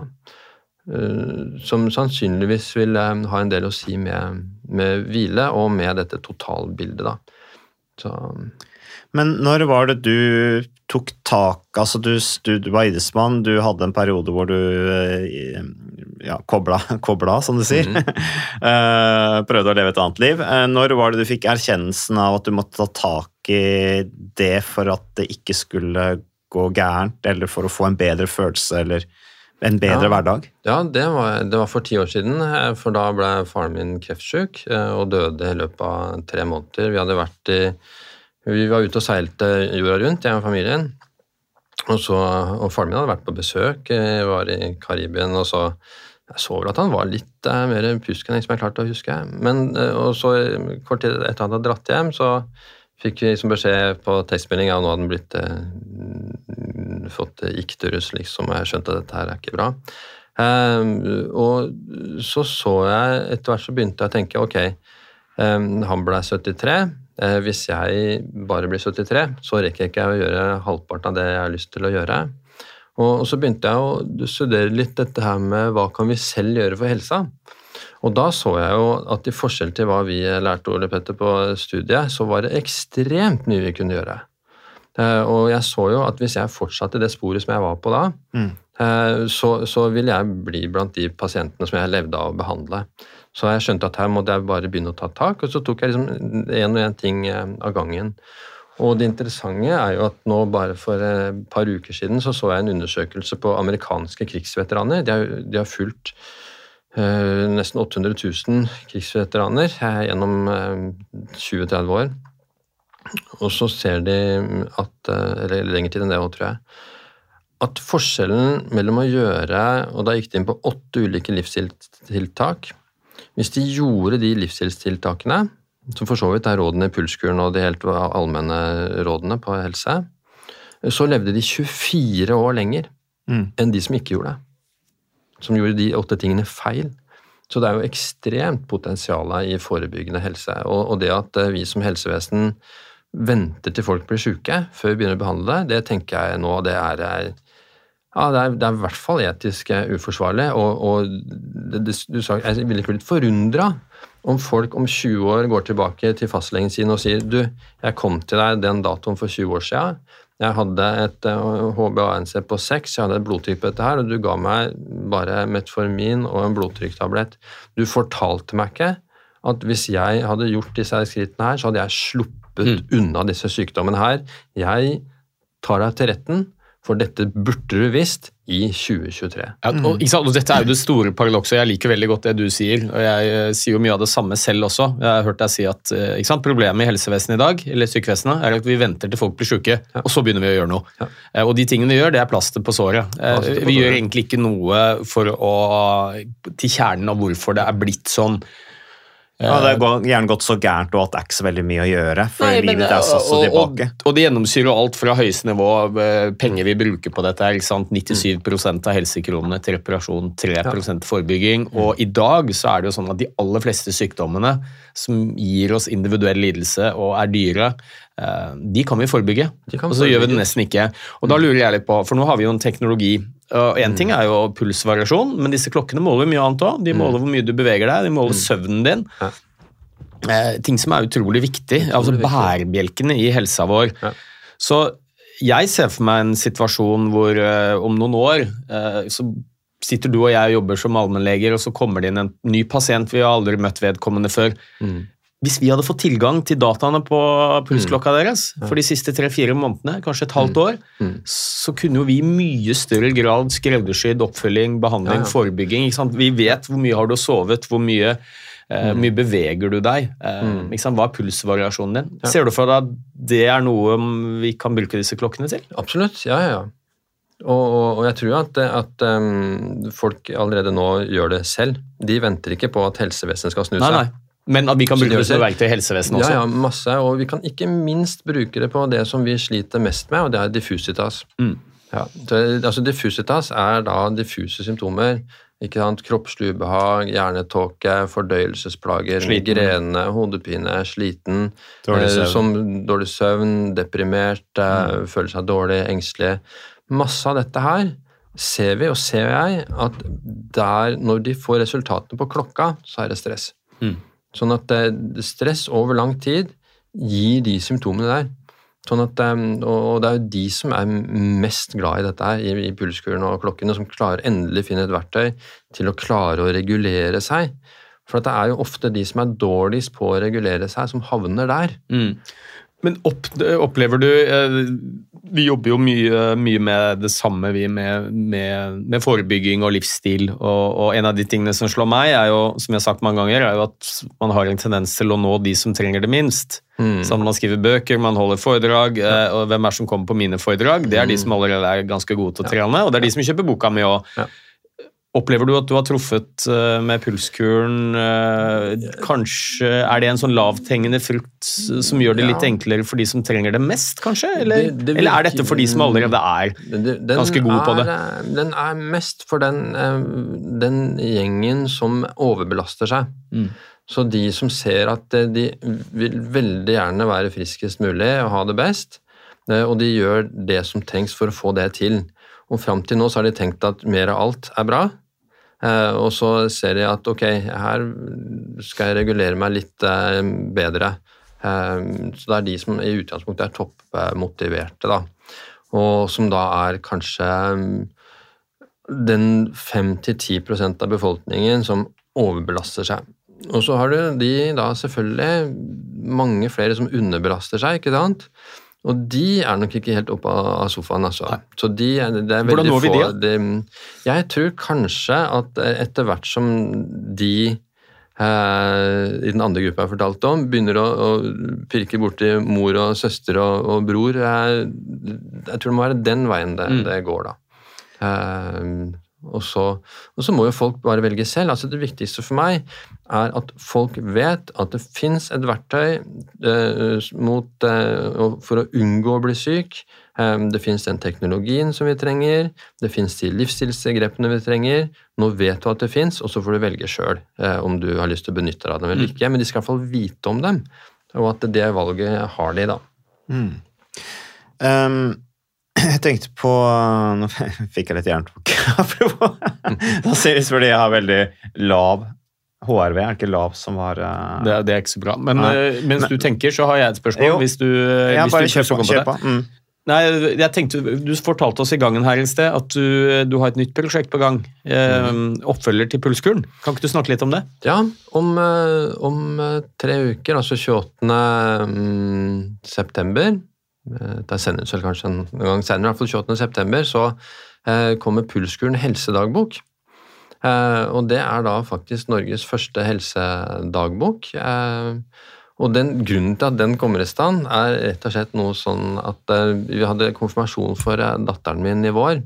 uh, som sannsynligvis vil um, ha en del å si med, med hvile og med dette totalbildet, da. Så, Men når var det du tok tak Altså, du, du, du var idrettsmann, du hadde en periode hvor du eh, ja, kobla, kobla som du sier. Mm. Prøvde å leve et annet liv. Eh, Når var det du fikk erkjennelsen av at du måtte ta tak i det for at det ikke skulle gå gærent, eller for å få en bedre følelse, eller en bedre Ja. hverdag? Ja, det var, det var for ti år siden, eh, for da ble faren min kreftsyk eh, og døde i løpet av tre måneder. Vi hadde vært i Vi var ute og seilte jorda rundt, jeg og familien. Og, så, og faren min hadde vært på besøk, eh, var i Karibien, og så Jeg så vel at han var litt eh, mer pjusk enn jeg som klarte å huske. Men, eh, og så eh, kort tid etter han hadde dratt hjem, så fikk vi liksom beskjed på tekstmelding at nå hadde han blitt eh, fått ikterus, liksom, og jeg skjønte at dette her er ikke bra. Eh, og så så jeg Etter hvert så begynte jeg å tenke ok, eh, han ble 73. Eh, hvis jeg bare blir 73, så rekker jeg ikke å gjøre halvparten av det jeg har lyst til å gjøre. Og, så begynte jeg å studere litt dette her med hva kan vi selv gjøre for helsa. Og da så jeg jo at i forskjell til hva vi lærte Ole Petter på studiet, så var det ekstremt mye vi kunne gjøre. Eh, og jeg så jo at hvis jeg fortsatte det sporet som jeg var på da, Mm. eh, så, så ville jeg bli blant de pasientene som jeg levde av å behandle. Så jeg skjønte at her måtte jeg bare begynne å ta tak, og så tok jeg liksom én og én ting eh, av gangen. Og det interessante er jo at nå bare for et par uker siden så så jeg en undersøkelse på amerikanske krigsveteraner. De har, de har fulgt eh, nesten 800 000 krigsveteraner eh, gjennom eh, 20-30 år. Og så ser de at eh, Eller lenger tid enn det òg, tror jeg. At forskjellen mellom å gjøre Og da gikk de inn på åtte ulike livsstilstiltak. Hvis de gjorde de livsstilstiltakene, som for så vidt er rådene i pulskuren og de helt allmenne rådene på helse, så levde de 24 år lenger Mm. enn de som ikke gjorde det. Som gjorde de åtte tingene feil. Så det er jo ekstremt potensial i forebyggende helse. Og, og det at eh, vi som helsevesen venter til folk blir syke før vi begynner å behandle det, det tenker jeg nå det er er ja, det er, det er i hvert fall etisk eh, uforsvarlig. Og, og det, det, du sa, jeg ville ikke blitt forundra om folk om 20 år går tilbake til fastlegen sin og sier du, jeg kom til deg den datoen for 20 år siden. Jeg hadde et uh, HbA1c på 6, jeg hadde et blodtype dette her, og du ga meg bare metformin og en blodtrykktablett. Du fortalte meg ikke at hvis jeg hadde gjort disse skrittene her, så hadde jeg sluppet unna disse sykdommene her. Jeg tar deg til retten, for dette burde du visst i 2023. Ja, og, og Dette er jo det store paradokset. Jeg liker veldig godt det du sier. og Jeg eh, sier jo mye av det samme selv også. Jeg har hørt deg si at sant? Problemet i helsevesenet i dag eller sykevesenet, er at vi venter til folk blir syke, og så begynner vi å gjøre noe. Eh, Og de tingene vi gjør, det er plaster på såret. Plaster på Vi gjør egentlig ikke noe for å, til kjernen av hvorfor det er blitt sånn. Ja, det har gjerne gått så gærent og at det er ikke så veldig mye å gjøre, for Nei, men, livet er satt så tilbake. Og, og det gjennomsyrer alt fra høyeste nivå av eh, penger vi bruker på dette. ikke sant? 97% av helsekronene til reparasjon, 3 til forebygging. Og i dag så er det jo sånn at de aller fleste sykdommene som gir oss individuell lidelse og er dyre, eh, de kan vi forebygge. Kan Og så gjør vi det nesten ikke. Og da lurer jeg litt på, for nå har vi jo en teknologi. og En ting er jo pulsvariasjon, men disse klokkene måler mye annet òg. De måler hvor mye du beveger deg, de måler søvnen din. Ja. Eh, ting som er utrolig viktig. altså. Bærebjelkene i helsa vår. Ja. Så jeg ser for meg en situasjon hvor eh, om noen år eh, så sitter du og jeg og jobber som allmennleger, og så kommer det inn en ny pasient. Vi har aldri møtt vedkommende før. Mm. Hvis vi hadde fått tilgang til dataene på pulsklokka deres for de siste tre-fire månedene, kanskje et halvt år, Mm. så kunne jo vi i mye større grad skreddersydd oppfølging, behandling, Ja, ja. forebygging. Vi vet hvor mye har du sovet, hvor mye, eh, Mm. mye beveger du deg. Eh? Hva er pulsvariasjonen din? Ja. Ser du for deg at det er noe vi kan bruke disse klokkene til? Absolutt, ja, ja. ja. Og, og, og jeg tror at, at um, folk allerede nå gjør det selv. De venter ikke på at helsevesenet skal snu seg. Nei, nei. Men at vi kan bruke det som verktøy i helsevesenet også. Ja, ja, masse. Og vi kan ikke minst bruke det på det som vi sliter mest med, og det er diffusitas. Mm. Ja, det, altså Diffusitas er da diffuse symptomer. ikke sant? Kroppslig ubehag, hjernetåke, fordøyelsesplager, Sliten. migrene, hodepine, sliten, Dårlig eh, søvn. som dårlig søvn, deprimert, eh, føler seg dårlig, engstelig. Masse av dette her ser vi, og ser jeg, at der, når de får resultatene på klokka, så er det stress. Mm. Sånn at eh, stress over lang tid gir de symptomene der. Sånn at, eh, og det er jo de som er mest glad i dette her, i, pulskurene pulskuren og klokkene, som klarer endelig finne et verktøy til å klare å regulere seg. For det er jo ofte de som er dårligst på å regulere seg, som havner der. Mm. Men opp, opplever du eh, Vi jobber jo mye, mye med det samme, vi, med, med, med forebygging og livsstil. Og, og en av de tingene som slår meg, er jo, som jeg har sagt mange ganger, er jo at man har en tendens til å nå de som trenger det minst. Mm. Sånn, man skriver bøker, man holder foredrag, eh, og hvem er det som kommer på mine foredrag? Det er de som allerede er ganske gode til å trene, og det er de som kjøper boka mi òg. Ja. Opplever du at du har truffet eh, med pulskuren? eh, Kanskje Er det en sånn lavthengende frukt som gjør det litt Ja. enklere for de som trenger det mest, kanskje? Eller, Det- det eller er dette for de som allerede er Den- ganske gode på det? eh, Den er mest for den, den gjengen som overbelaster seg. Mm. Så de som ser at de vil veldig gjerne være friskest mulig og ha det best, og de gjør det som trengs for å få det til. Og fram til nå så har de tenkt at mer av alt er bra, og så ser de at ok, her skal jeg regulere meg litt eh, bedre. Eh, Så det er de som i utgangspunktet er toppmotiverte, da. Og som da er kanskje den 5-10% av befolkningen som overbelaster seg. Og så har du de da selvfølgelig mange flere som underbelaster seg, ikke sant? Og de er nok ikke helt oppe av sofaen, altså. Så de, det er Hvordan veldig når vi få de, Jeg tror kanskje at eh, etter hvert som de eh, i den andre gruppa jeg fortalte om, begynner å, å pirke borti mor og søster og, og bror Jeg, Jeg tror det må være den veien det, Mm. det går, da. Eh, og, så, og så må jo folk bare velge selv. altså Det viktigste for meg er at folk vet at det fins et verktøy eh, mot, eh, for å unngå å bli syk. Eh, det fins den teknologien som vi trenger, det fins de livsstilsgrepene vi trenger. Nå vet du at det fins, og så får du velge sjøl eh, om du har lyst til å benytte deg av dem eller Mm. ikke. Men de skal i hvert fall vite om dem, og at det valget har de, da. Mm. Um, jeg tenkte på Nå fikk jeg litt jerntok. apropos. Det fordi jeg har veldig lav HRV. Er det ikke lav som var uh... Det, det er ikke så bra. Men Nei. eh, mens Men- du tenker, så har jeg et spørsmål. Jo. Hvis du, eh, Ja, hvis bare du kjør på. Kjør på. Mm. Nei, jeg tenkte, Du fortalte oss i gangen her en sted at du, du har et nytt prosjekt på gang. Eh, Oppfølger til Pulskuren. Kan ikke du snakke litt om det? Ja, om, om tre uker, altså 28. mm, september eh, Det sendes vel kanskje en gang senere, i hvert fall 28. september, så eh, kommer Pulskuren helsedagbok. Eh, og det er da faktisk Norges første helsedagbok. Og den grunnen til at den kommer i stand, er rett og slett noe sånn at vi hadde konfirmasjon for datteren min i vår.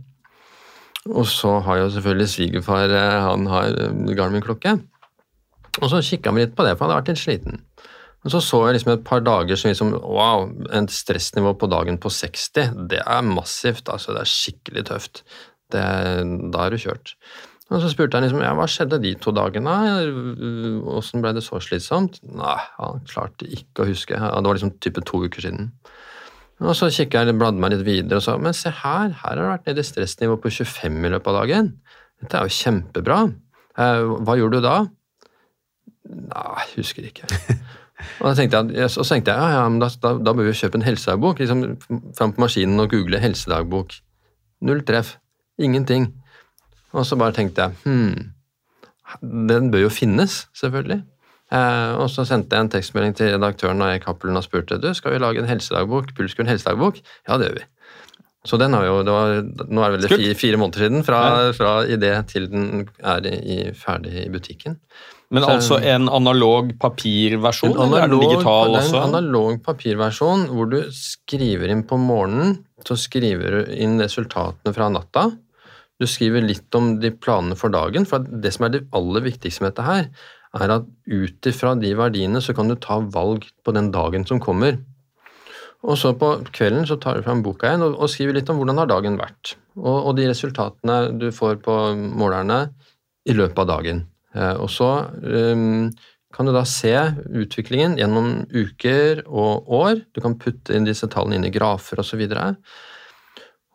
Og så har jo selvfølgelig svigerfar han har Garmin-klokke. Og så kikka vi litt på det, for han hadde vært litt sliten. Og så så jeg liksom et par dager som liksom Wow, et stressnivå på dagen på 60, det er massivt. altså Det er skikkelig tøft. Det, da er du kjørt. Og så spurte jeg liksom, ja, hva skjedde de to dagene. Åssen ble det så slitsomt? Nei, han klarte ikke å huske. Det var liksom type to uker siden. Og så kikka jeg, bladde meg litt videre og sa men se her, her har det vært nede i stressnivå på 25 i løpet av dagen. Dette er jo kjempebra. Eh, hva gjorde du da? Nei, husker ikke. Og tenkte jeg, og så tenkte jeg ja, ja, men da, da, da bør vi kjøpe en helsedagbok. Liksom, fram på maskinen og google helsedagbok. Null treff. Ingenting. Og så bare tenkte jeg hm, den bør jo finnes, selvfølgelig. Eh, og så sendte jeg en tekstmelding til redaktøren av Cappelen og spurte du, skal vi lage en helsedagbok, Pulskuren helsedagbok. Ja, det gjør vi. Så den har jo, det var, Nå er det vel fire, fire måneder siden fra, fra idé til den er i, i, ferdig i butikken. Men altså en analog papirversjon, En eller er den digital også? det er? En analog papirversjon hvor du skriver inn på morgenen, så skriver du inn resultatene fra natta. Du skriver litt om de planene for dagen, for det som er det aller viktigste med dette her, er at ut ifra de verdiene så kan du ta valg på den dagen som kommer. Og så på kvelden så tar du fram boka igjen og, og skriver litt om hvordan har dagen vært. Og, og de resultatene du får på målerne i løpet av dagen. Eh, og så ehm, kan du da se utviklingen gjennom uker og år. Du kan putte inn disse tallene inn i grafer osv.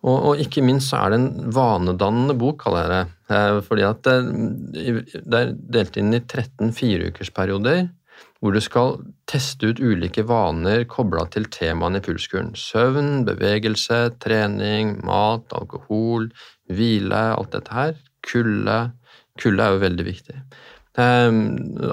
Og, og ikke minst så er det en vanedannende bok, kaller jeg det. Eh, fordi at det er delt inn i 13 fireukersperioder hvor du skal teste ut ulike vaner kobla til temaene i pulskuren. Søvn, bevegelse, trening, mat, alkohol, hvile, alt dette her. Kulde. Kulde er jo veldig viktig. Um,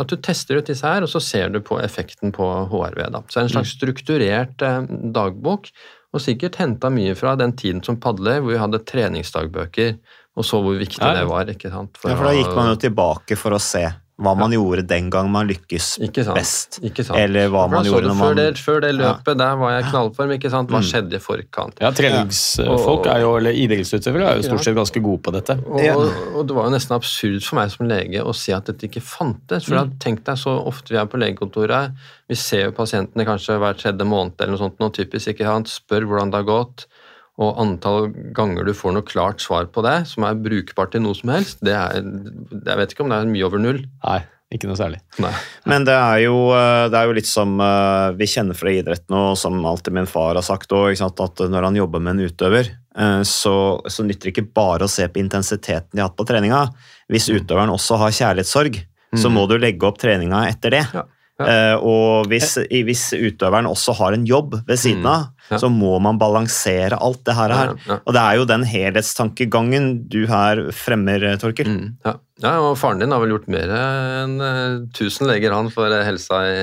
at du tester ut disse her, og så ser du på effekten på HRV. Da. Så en slags strukturert eh, dagbok, og sikkert henta mye fra den tiden som padler, hvor vi hadde treningsdagbøker, og så hvor viktig Ja, det var. ikke sant? Ja, for da gikk man jo tilbake for å se hva man gjorde den gang man lykkes Ikke sant. best. Ikke sant. Eller hva man gjorde når man før det, før det løpet, der var jeg i knallform. ikke sant? Hva Mm. skjedde i forkant? Ja, Treningsfolk er jo, eller idrettsutøvere er jo stort sett ganske gode på dette. Og, og, og det var jo nesten absurd for meg som lege å si at dette ikke fantes. For Mm. tenk deg så ofte vi er på legekontoret, vi ser jo pasientene kanskje hver tredje måned eller noe sånt, noe typisk, ikke sant? spør hvordan det har gått, og antall ganger du får noe klart svar på det, som er brukbart til noe som helst, det er, jeg vet ikke om det er mye over null. Nei, ikke noe særlig. Nei. Men det er, jo, eh, det er jo litt som eh, vi kjenner fra idretten, og som alltid min far har sagt òg, at når han jobber med en utøver, eh, så, så nytter det ikke bare å se på intensiteten de har hatt på treninga. Hvis utøveren også har kjærlighetssorg, så Mm. må du legge opp treninga etter det. Ja. Eh, og hvis, i- hvis utøveren også har en jobb ved siden Mm. av, Ja. så må man balansere alt det her. ja. Og det er jo den helhetstankegangen du her fremmer, eh, Torkel. Mm, ja. ja, og faren din har vel gjort mer enn eh, 1000 leger han for eh, helsa i,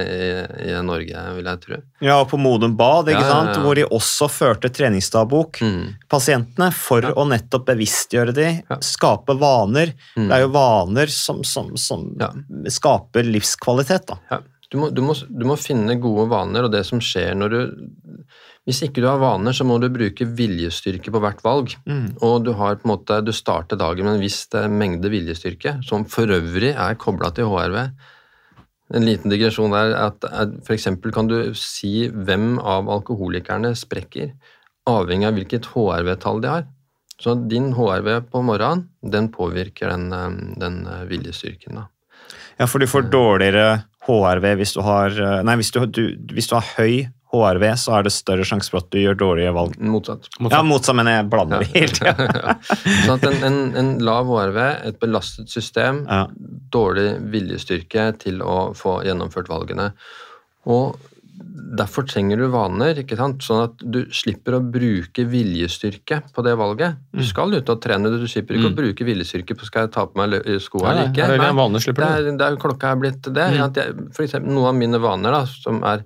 i, Norge, vil jeg tro. Ja, og på Modum Bad, ikke Ja, ja, sant? hvor de også førte treningsdagbok. Mm. Pasientene for å nettopp bevisstgjøre de, Ja. skape vaner. Mm. Det er jo vaner som, som, som Ja. skaper livskvalitet. da. Ja. Du, må, du, må, du må finne gode vaner, og det som skjer når du Hvis ikke du har vaner, så må du bruke viljestyrke på hvert valg. Mm. Og du har på en måte, du starter dagen med en viss eh, mengde viljestyrke, som for øvrig er kobla til HRV. En liten digresjon der at, f.eks. kan du si hvem av alkoholikerne sprekker, avhengig av hvilket HRV-tall de har. Så din HRV på morgenen, den påvirker den, eh, den eh, viljestyrken. da. Ja, for du får dårligere HRV hvis du har Nei, hvis du, du, hvis du har høy HRV, så er det større sjanse for at du gjør dårlige valg. Motsatt. Ja, motsatt, men jeg blander det helt. Ja. Sånn en, en, en lav HRV, et belastet system, Ja. dårlig viljestyrke til å få gjennomført valgene. Og derfor trenger du vaner, ikke sant? sånn at du slipper å bruke viljestyrke på det valget. Mm. Du skal ut og trene, du slipper ikke å bruke viljestyrke på skal jeg ta på meg lø- sko Nei, eller ikke. det er det er, det klokka er blitt det. Mm. For eksempel, noen av mine vaner da, som er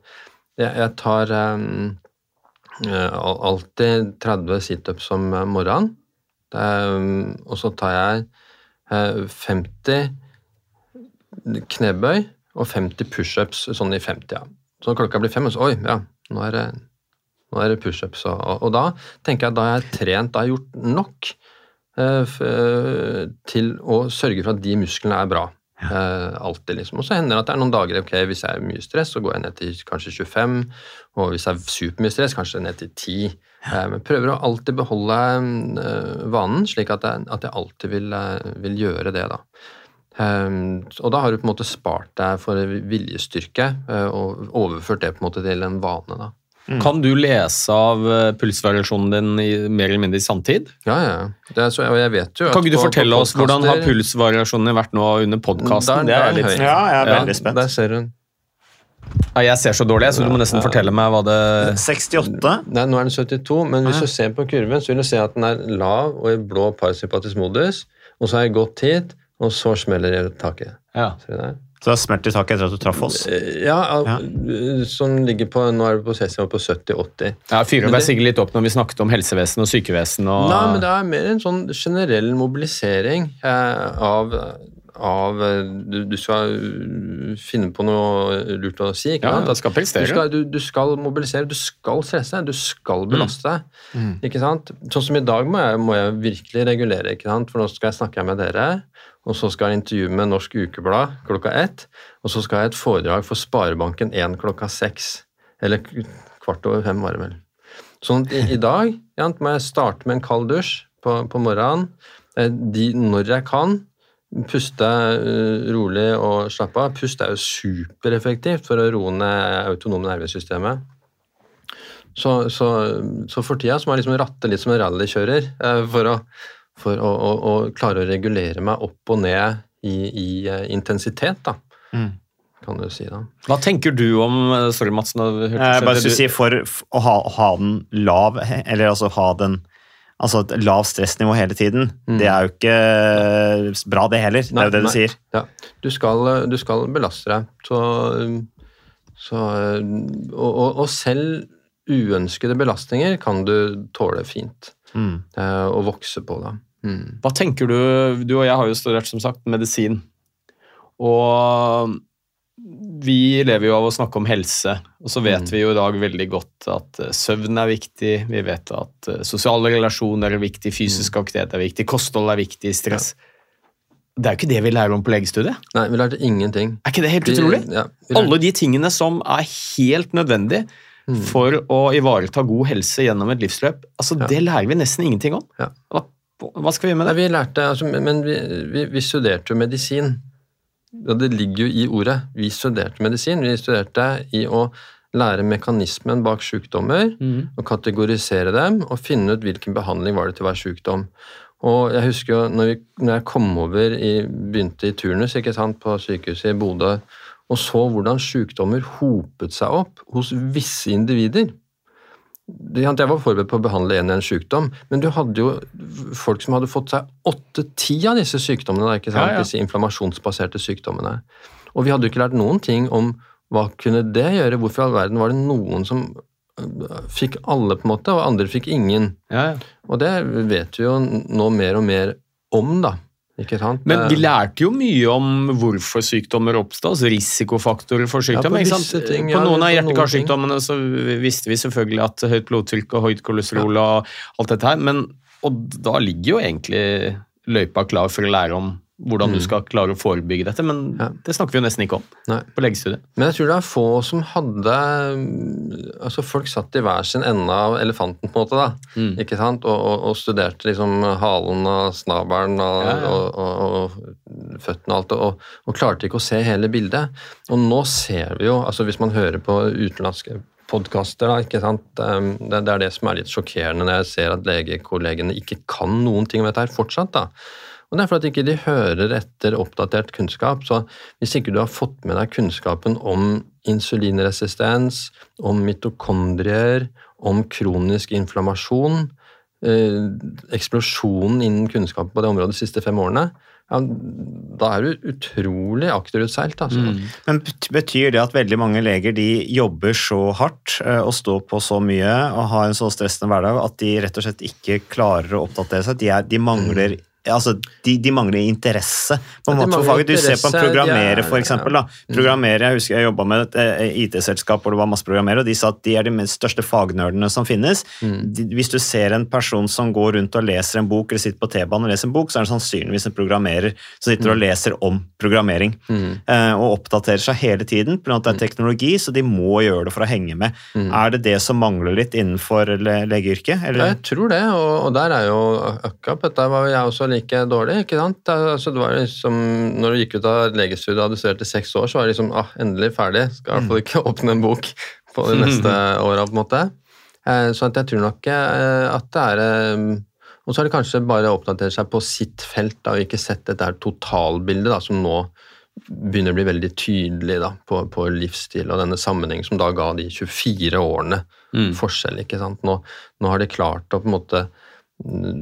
Jeg, tar um, eh, alltid 30 situps om eh, morgenen. Um, og så tar jeg uh, 50 knebøy og 50 pushups sånn i 50. Ja. Så når klokka blir fem, så oi, ja, nå er det, nå er det pushups. Og, og, da tenker jeg at da har jeg trent, da har jeg gjort nok uh, eh, til å sørge for at de musklene er bra. Eh, alltid, liksom. Og så hender det at det er noen dager ok, hvis jeg er mye stress, så går jeg ned til kanskje 25. Og hvis jeg er supermye stress, kanskje ned til 10. Uh, men prøver å alltid beholde uh, vanen, slik at jeg, at jeg alltid vil, eh, vil gjøre det. da. Um, og da har du på en måte spart deg for viljestyrke eh, og overført det på en måte til en vane. da. Kan du lese av eh, pulsvariasjonen din i, mer eller mindre i sanntid? Ja, ja. Det er så, jeg vet jo at Kan ikke du på- på fortelle oss hvordan har pulsvariasjonen vært nå under podkasten? Ja, jeg er Ja. veldig spent. Der ser hun. Ja, jeg ser så dårlig, så du må nesten fortelle meg hva det 68. Nei, nå er den 72, men hvis du ser på kurven, så vil du se at den er lav og i blå parasympatisk modus, og så har jeg gått hit, og så smeller det i taket. Ja. Ser du der? Så det har smelt i taket etter at du traff oss. Eh, Ja, Ja. eh, som ligger på Nå er det på Cæsium på 70-80. Ja, Fyrer meg sikkert litt opp når vi snakket om helsevesen og sykevesen. og... Nei, men det er mer en sånn generell mobilisering eh, av, av eh, du, du skal uh, finne på noe lurt å si. ikke Ja, sant? skal. Du skal, du, du skal mobilisere, du skal stresse, du skal belaste deg. Mm. Ikke sant? Sånn som i dag må jeg, må jeg virkelig regulere, ikke sant? for nå skal jeg snakke med dere. Og så skal jeg intervjue med Norsk Ukeblad klokka ett. Og så skal jeg ha et foredrag for Sparebanken 1 klokka seks. Eller kvart over fem, var det vel. Sånn at i, i dag ja, må jeg starte med en kald dusj på, på morgenen. Eh, De, når jeg kan. Puste eh, rolig og slappe av. Pust er jo supereffektivt for å roe ned autonome nervesystemet. Så, så, så for tida så må jeg liksom ratte litt som en rallykjører eh, for, å, for å, å, å klare å regulere meg opp og ned i, i eh, intensitet, da. Mm. Kan du si, da. Hva tenker du om Sorry, Madsen. Jeg bare skulle si for å ha, ha den lav, eller altså ha den Altså et lav stressnivå hele tiden, Mm. det er jo ikke bra, det heller. Det er jo det du sier. Ja. Du, skal, du skal belaste deg. Så, så og, og, og selv uønskede belastninger kan du tåle fint. Mm. eh, Og vokse på, det. Mm. Hva tenker du Du og jeg har jo studert som sagt medisin. Og vi lever jo av å snakke om helse, og så vet Mm. vi jo i dag veldig godt at eh, søvn er viktig, vi vet at eh, sosiale relasjoner er viktig, fysisk Mm. aktivitet er viktig, kosthold er viktig, stress. Det er jo ikke det vi lærer om på legestudiet. Nei, vi lærte ingenting. Er ikke det helt Vi- utrolig? ja, vi Alle de tingene som er helt nødvendige Mm. for å ivareta god helse gjennom et livsløp, altså Ja. det lærer vi nesten ingenting om. Ja. Hva, hva skal vi gjøre med Nei, det? vi lærte, altså, men- men vi, vi, vi studerte jo medisin. Og det ligger jo i ordet. Vi studerte medisin. Vi studerte i å lære mekanismen bak sykdommer, mm. og kategorisere dem, og finne ut hvilken behandling var det til hver sykdom. Og jeg husker jo når, vi, når jeg kom over i, begynte i turnus ikke sant, på sykehuset i Bodø, og så hvordan sykdommer hopet seg opp hos visse individer. Jeg var forberedt på å behandle en i en sykdom, men du hadde jo folk som hadde fått seg åtte-ti av disse sykdommene, ikke sant? Ja, ja. disse inflammasjonsbaserte sykdommene. Og vi hadde jo ikke lært noen ting om hva kunne det gjøre, hvorfor i all verden var det noen som øh, fikk alle, på en måte, og andre fikk ingen. Ja, ja. Og det vet vi jo nå mer og mer om, da. Men vi Eh, lærte jo mye om hvorfor sykdommer oppstår, altså risikofaktorer for Ja, på ting, på noen av hjerte-karsykdommene så visste vi selvfølgelig at høyt blodtrykk og høyt kolesterol og alt dette her, men og da ligger jo egentlig løypa klar for å lære om hvordan du Mm. skal klare å forebygge dette, men Ja. det snakker vi jo nesten ikke om Nei. på legestudiet. Men jeg tror det er få som hadde Altså, folk satt i hver sin ende av elefanten, på en måte, da. Mm. Ikke sant? Og, og, og studerte liksom halen og snabelen og, Ja, ja. og, føttene og alt, og, klarte ikke å se hele bildet. Og nå ser vi jo, altså hvis man hører på utenlandske podkaster, da, ikke sant? Um, Det, det er det som er litt sjokkerende når jeg ser at legekollegene ikke kan noen ting om dette her fortsatt. da. Og Det er for at ikke de hører etter oppdatert kunnskap. Så hvis ikke du har fått med deg kunnskapen om insulinresistens, om mitokondrier, om kronisk inflammasjon, eh, eksplosjonen innen kunnskap på det området de siste fem årene, ja, da er du utrolig akterutseilt. Altså. Men betyr det at veldig mange leger de jobber så hardt eh, og står på så mye og har en så stressende hverdag at de rett og slett ikke klarer å oppdatere seg? De, er, de mangler Altså, de, de mangler interesse på en Ja, måte for faget. Du ser på en programmerer, er- for eksempel. Da. Programmerer, jeg husker jeg jobba med et eh, IT-selskap hvor det var masse programmerere, og de sa at de er de største fagnerdene som finnes. De, hvis du ser en person som går rundt og leser en bok, eller sitter på T-banen og leser en bok, så er det sannsynligvis en programmerer som sitter og leser om programmering. Mm. og oppdaterer seg hele tiden, pga. at det er teknologi, så de må gjøre det for å henge med. Er det det som mangler litt innenfor le legeyrket? Eller? jeg tror det, og, og der er jo akkurat dette var jeg også like dårlig. ikke sant? Altså, det var liksom, Når du gikk ut av legestudiet og hadde studert i seks år, så var det liksom ah, endelig ferdig. Skal i hvert fall ikke åpne en bok på de neste åra, på en måte. Eh, så at jeg tror nok eh, at det er eh, Og så har de kanskje bare oppdatert seg på sitt felt da, og ikke sett dette totalbildet da, som nå begynner å bli veldig tydelig da, på, på livsstil og denne sammenhengen som da ga de 24 årene forskjell. ikke sant? Nå, nå har de klart å på en måte mm,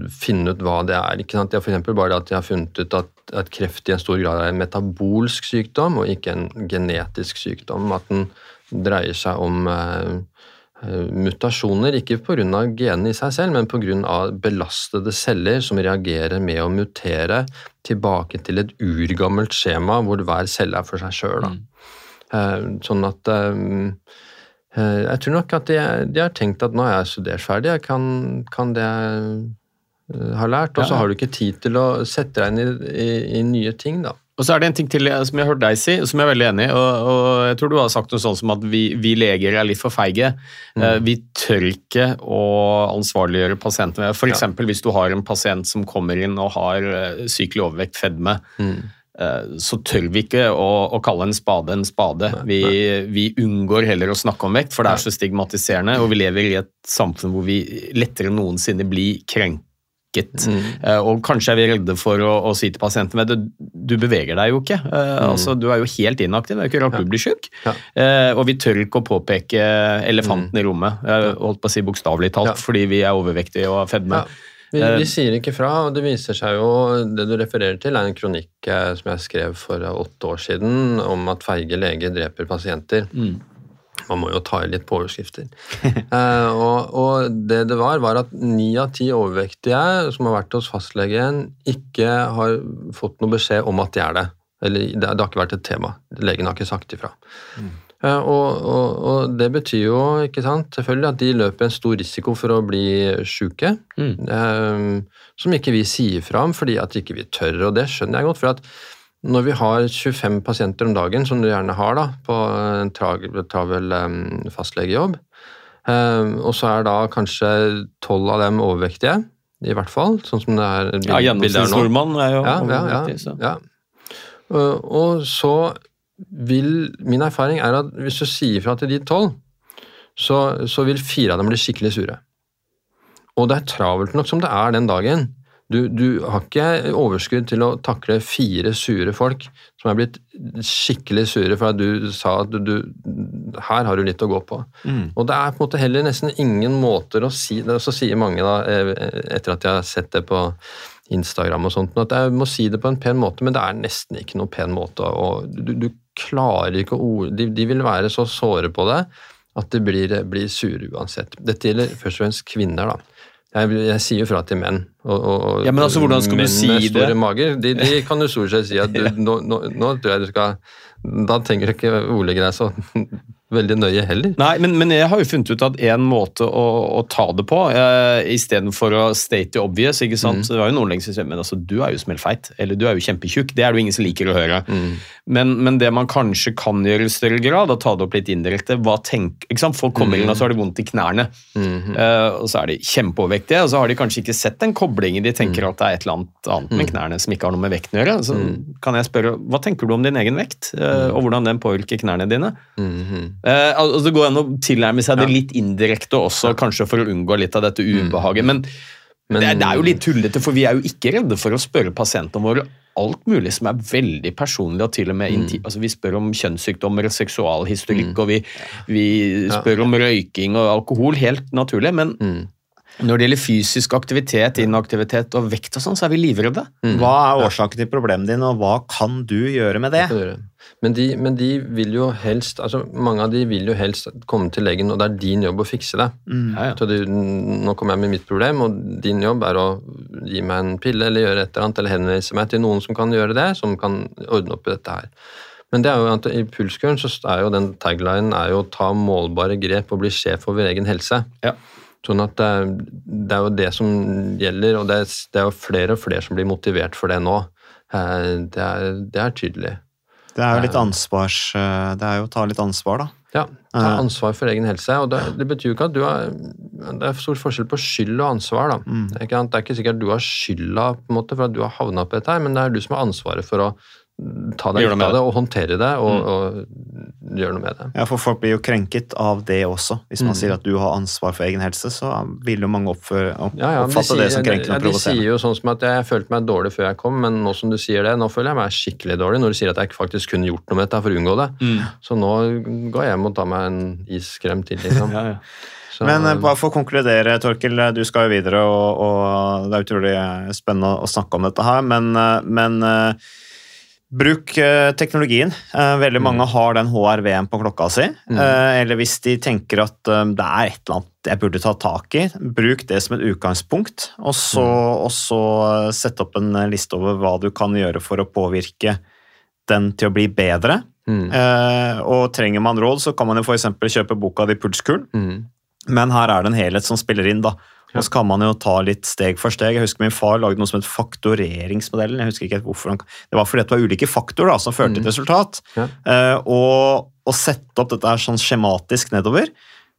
finne ut hva det er. ikke sant? Jeg for bare at de har funnet ut at, at kreft i en stor grad er en metabolsk sykdom og ikke en genetisk sykdom. At den dreier seg om uh, mutasjoner, ikke pga. genene i seg selv, men pga. belastede celler som reagerer med å mutere tilbake til et urgammelt skjema hvor hver celle er for seg sjøl. Eh, Sånn at eh, Jeg tror nok at de, de har tenkt at nå er jeg studert ferdig, jeg kan, kan det jeg eh, har lært. Og så ja. har du ikke tid til å sette deg inn i, i, i nye ting, da. Og så er det en ting til eh, som jeg har hørt deg si, som jeg er veldig enig i. Og, og jeg tror du har sagt noe sånn som at vi, vi leger er litt for feige. Mm. Vi tør ikke å ansvarliggjøre pasientene. F.eks. eksempel hvis du har en pasient som kommer inn og har eh, sykelig overvekt, fedme. eh, Så tør vi ikke å, å kalle en spade en spade. Vi, vi unngår heller å snakke om vekt, for det er så stigmatiserende. Og vi lever i et samfunn hvor vi lettere enn noensinne blir krenket. Eh, Og kanskje er vi redde for å, å si til pasienten at du, du beveger deg jo ikke. Mm. altså, du er jo helt inaktiv, det er jo ikke rart du blir syk. Ja. Eh, og vi tør ikke å påpeke elefanten i rommet, holdt på å si bokstavelig talt, Ja. fordi vi er overvektige og har fedme. Ja. Vi, Eh, vi sier ikke fra, og det viser seg jo Det du refererer til, er en kronikk eh, som jeg skrev for eh, åtte år siden om at feige leger dreper pasienter. Man må jo ta i litt på overskrifter. eh, og, og det det var, var at ni av ti overvektige som har vært hos fastlegen, ikke har fått noe beskjed om at de er det. Eller det, det har ikke vært et tema. Legen har ikke sagt ifra. Eh, Og, og, og det betyr jo ikke sant, selvfølgelig at de løper en stor risiko for å bli syke, eh, som ikke vi sier fra om fordi at ikke vi tør, og det skjønner jeg godt. for at når vi har 25 pasienter om dagen, som du gjerne har da, på en travel um, fastlegejobb, um, og så er da kanskje 12 av dem overvektige, i hvert fall, sånn som det er Ja, er nå. Gjennomsnittsnordmann er jo Ja, ja, ja, ja. Og, og så vil Min erfaring er at hvis du sier fra til de tolv, så, så vil fire av dem bli skikkelig sure. Og det er travelt nok som det er den dagen. Du, du har ikke overskudd til å takle fire sure folk som er blitt skikkelig sure for at du sa at du, du Her har du litt å gå på. Og det er på en måte heller nesten ingen måter å si det Så sier mange, da, eh, etter at jeg har sett det på Instagram og sånt, at jeg må si det på en pen måte, men det er nesten ikke noen pen måte. og Du, du klarer ikke å ord... De, de vil være så såre på det at de blir, blir sure uansett. Dette gjelder først og fremst kvinner, da. Jeg, jeg sier jo fra til menn. Og, og, Ja, men altså, hvordan skal du menn si med det? store mager, de, de kan jo stort sett si at du, nå, nå, nå tror jeg du skal Da trenger du ikke ordlegge deg så veldig nøye heller. Nei, men, men jeg har jo funnet ut at en måte å, å ta det på, eh, istedenfor å state the obvious ikke sant? Mm. Så Det var jo noen lenge siden, men altså, du er jo smellfeit, eller du er jo kjempetjukk. Det er det jo ingen som liker å høre. Mm. Men, men det man kanskje kan gjøre i større grad, og ta det opp litt indirekte hva tenk, ikke sant? Folk kommer inn Mm. og så har de vondt i knærne, Mm. Eh, og så er de kjempeovervektige, og så har de kanskje ikke sett den koblingen. De Mm. tenker at det er et eller annet annet med knærne som ikke har noe med vekten å gjøre. Så kan jeg spørre, hva tenker du om din egen vekt, eh, og hvordan den påvirker knærne dine? Eh, altså Det går an å tilnærme seg det litt indirekte også, kanskje for å unngå litt av dette ubehaget. Men, Men- det, det er jo litt tullete, for vi er jo ikke redde for å spørre pasientene våre alt mulig som er veldig personlig. og til og med inti altså Vi spør om kjønnssykdommer og seksualhistorikk, og vi, vi spør om røyking og alkohol, helt naturlig. Men når det gjelder fysisk aktivitet, inaktivitet og vekt, og sånn, så er vi livredde. Hva er årsaken til problemet dine, og hva kan du gjøre med det? Men de, men de vil jo helst altså Mange av de vil jo helst komme til legen, og det er din jobb å fikse det. Ja, ja. Så du, nå kommer jeg med mitt problem, og din jobb er å gi meg en pille eller gjøre et eller annet, eller henvise meg til noen som kan gjøre det, som kan ordne opp i dette her. Men det er jo at i Pulskuren så er jo den taglinen er jo å ta målbare grep og bli sjef over egen helse. Ja. Sånn at det, det er jo det som gjelder, og det det er jo flere og flere som blir motivert for det nå. Eh, Det er, det er tydelig. Det er jo litt ansvars... eh, Det er jo å ta litt ansvar, da. Ja, ta ansvar for egen helse. og Det, det betyr jo ikke at du har Det er stor forskjell på skyld og ansvar. da. Ikke, det er ikke sikkert du har skylda på en måte for at du har havna på dette, her, men det er du som har ansvaret for å ta deg ut av det og håndtere det og, og gjøre noe med det. Ja, for folk blir jo krenket av det også. Hvis man Mm. sier at du har ansvar for egen helse, så vil jo mange oppføre, opp, Ja, ja, oppfatte de oppfatte det som krenkende ja, De sier jo sånn som at jeg følte meg dårlig før jeg kom, men nå som du sier det, nå føler jeg meg skikkelig dårlig når du sier at jeg faktisk kunne gjort noe med dette for å unngå det. Så nå går jeg hjem og tar meg en iskrem til, liksom. Ja, ja. Så, Men eh, bare for å konkludere, Torkel, du skal jo videre, og, og det er utrolig spennende å snakke om dette her, men, eh, men eh, Bruk eh, teknologien. Eh, veldig mange har den HRV-en på klokka si. Eh, eller hvis de tenker at det er et eller annet jeg burde ta tak i, bruk det som et utgangspunkt. Og så, eh, sette opp en liste over hva du kan gjøre for å påvirke den til å bli bedre. Mm. Og trenger man råd, så kan man jo f.eks. kjøpe boka di Pulskul. Mm. Men her er det en helhet som spiller inn, da. Og så kan man jo ta litt steg for steg. Jeg husker min far lagde noe som het faktoreringsmodellen. Jeg husker ikke hvorfor han... Det var fordi det var ulike faktorer da, som førte til resultat. Ja. Uh, og, å sette opp dette her sånn skjematisk nedover.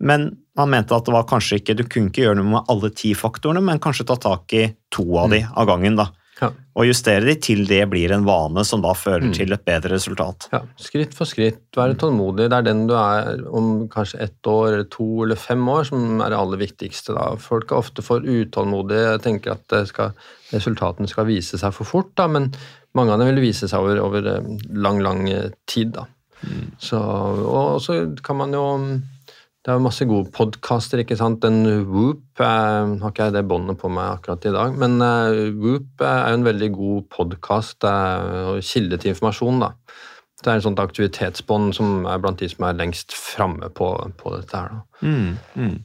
Men han mente at det var kanskje ikke, du kunne ikke gjøre noe med alle ti faktorene, men kanskje ta tak i to av de av gangen. da. Ja. Og justere de til det blir en vane som da fører til et bedre resultat. Ja, skritt for skritt. Være tålmodig. Det er den du er om kanskje ett år, eller to eller fem år, som er det aller viktigste. Da. Folk er ofte for utålmodige. Jeg tenker at skal, resultatene skal vise seg for fort, da, men mange av dem vil vise seg over, over eh, lang, lang eh, tid. Da. Så, og så kan man jo det er masse gode podkaster, ikke sant. Den Whoop eh, Har ikke jeg det båndet på meg akkurat i dag, men eh, Whoop eh, er jo en veldig god podkast eh, og kilde til informasjon, da. Det er et sånt aktivitetsbånd som er blant de som er lengst framme på, på dette her. Da. Mm, mm.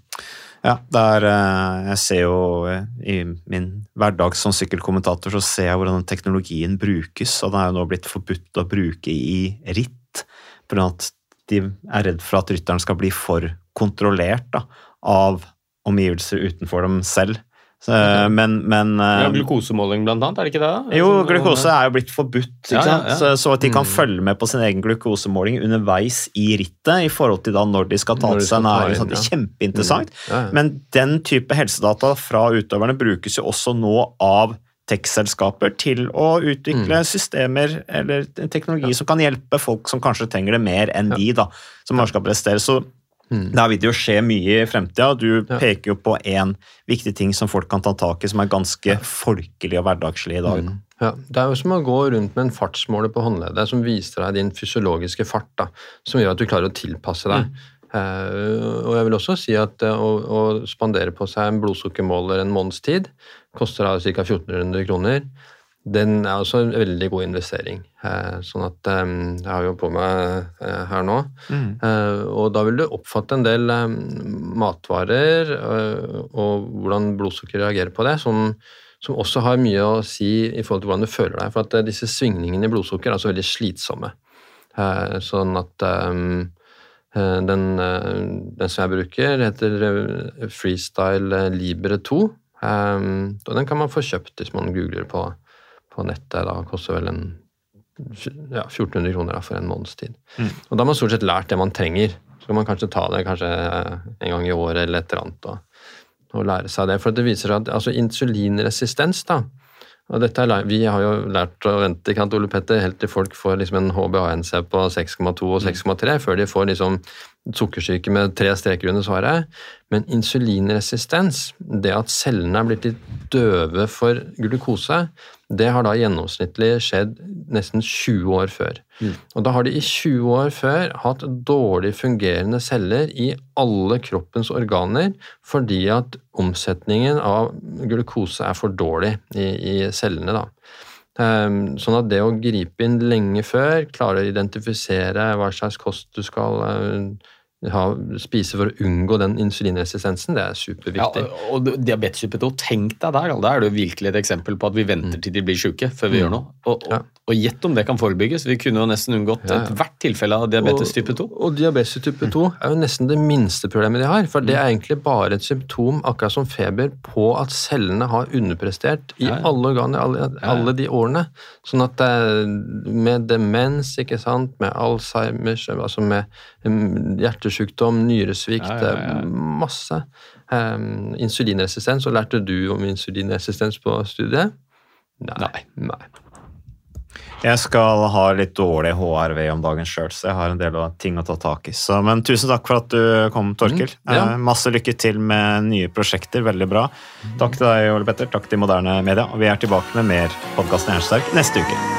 Ja, det er, eh, jeg ser jo i min hverdag som sykkelkommentator, så ser jeg hvordan teknologien brukes, og den er jo nå blitt forbudt å bruke i ritt. For at de er redd for at rytteren skal bli for kontrollert da, av omgivelser utenfor dem selv. Så, men, men Ja, eh, glukosemåling blant annet, er det ikke det? da? jo, glukose er jo blitt forbudt, Ja, ja. Så, så at de kan Mm. følge med på sin egen glukosemåling underveis i rittet, i forhold til da når de skal ta til seg næring. det er. Kjempeinteressant. Mm. Men den type helsedata fra utøverne brukes jo også nå av tech-selskaper til å utvikle Mm. systemer eller teknologi som kan hjelpe folk som kanskje trenger det mer enn de, da, som bare skal prestere. Så Mm. der vil det jo skje mye i fremtida. Du Ja. peker jo på én viktig ting som folk kan ta tak i, som er ganske folkelig og hverdagslig i dag. Mm. Ja, Det er jo som å gå rundt med en fartsmåler på håndleddet som viser deg din fysiologiske fart, da, som gjør at du klarer å tilpasse deg. Eh, og jeg vil også si at uh, å, å spandere på seg en blodsukkermåler en måneds tid koster ca. 1400 kroner. Den er også en veldig god investering. Eh, sånn at eh, Jeg har jo på meg eh, her nå. Mm. Og da vil du oppfatte en del matvarer og hvordan blodsukker reagerer på det, som, som også har mye å si i forhold til hvordan du føler deg. For at disse svingningene i blodsukker er altså veldig slitsomme. Sånn at den, den som jeg bruker, heter Freestyle Libre 2. eh, og den kan man få kjøpt hvis man googler på, på nettet. Da koster vel en ja, 1400 kroner da, for en måneds tid. Mm. Og da har man stort sett lært det man trenger. Så kan man kanskje ta det kanskje en gang i året eller et eller annet. Og, og lære seg det. For det viser seg at altså insulinresistens, da og dette er, Vi har jo lært å vente ikke sant, Ole Petter, helt til folk får liksom en HBA1C på 6,2 og 6,3, før de får liksom sukkersyke med tre streker under svaret. Men insulinresistens, det at cellene er blitt litt døve for glukose, det har da gjennomsnittlig skjedd nesten 20 år før. Og da har de i 20 år før hatt dårlig fungerende celler i alle kroppens organer fordi at omsetningen av glukose er for dårlig i, i cellene. da. Ehm, Sånn at det å gripe inn lenge før, klare å identifisere hva slags kost du skal eh, ha, spise for å unngå den insulinresistensen, det er Ja, superviktig. og diabetes type 2, tenk deg der. Da er det jo virkelig et eksempel på at vi venter til de blir syke før vi Mm. gjør noe. Og, Ja. og, og gjett om det kan forebygges. Vi kunne jo nesten unngått Ja, ja. ethvert tilfelle av diabetes type 2. Og, og diabetes type 2 er jo nesten det minste problemet de har. For Mm. det er egentlig bare et symptom, akkurat som feber, på at cellene har underprestert i Ja, ja. alle organer alle, alle de årene. Sånn at eh, med demens, ikke sant, med Alzheimers, altså med mm, hjertesykdom, nyresvikt, Ja, ja, ja. masse. Um, insulinresistens, og lærte du om insulinresistens på studiet? Nei. Nei. Jeg skal ha litt dårlig HRV om dagen sjøl, så jeg har en del av ting å ta tak i. Så, men tusen takk for at du kom, Torkil. Mm, ja. eh, masse lykke til med nye prosjekter. Veldig bra. Takk til deg, Ole Petter. Takk til Moderne Media. Og vi er tilbake med mer podkasten Jernsterk neste uke.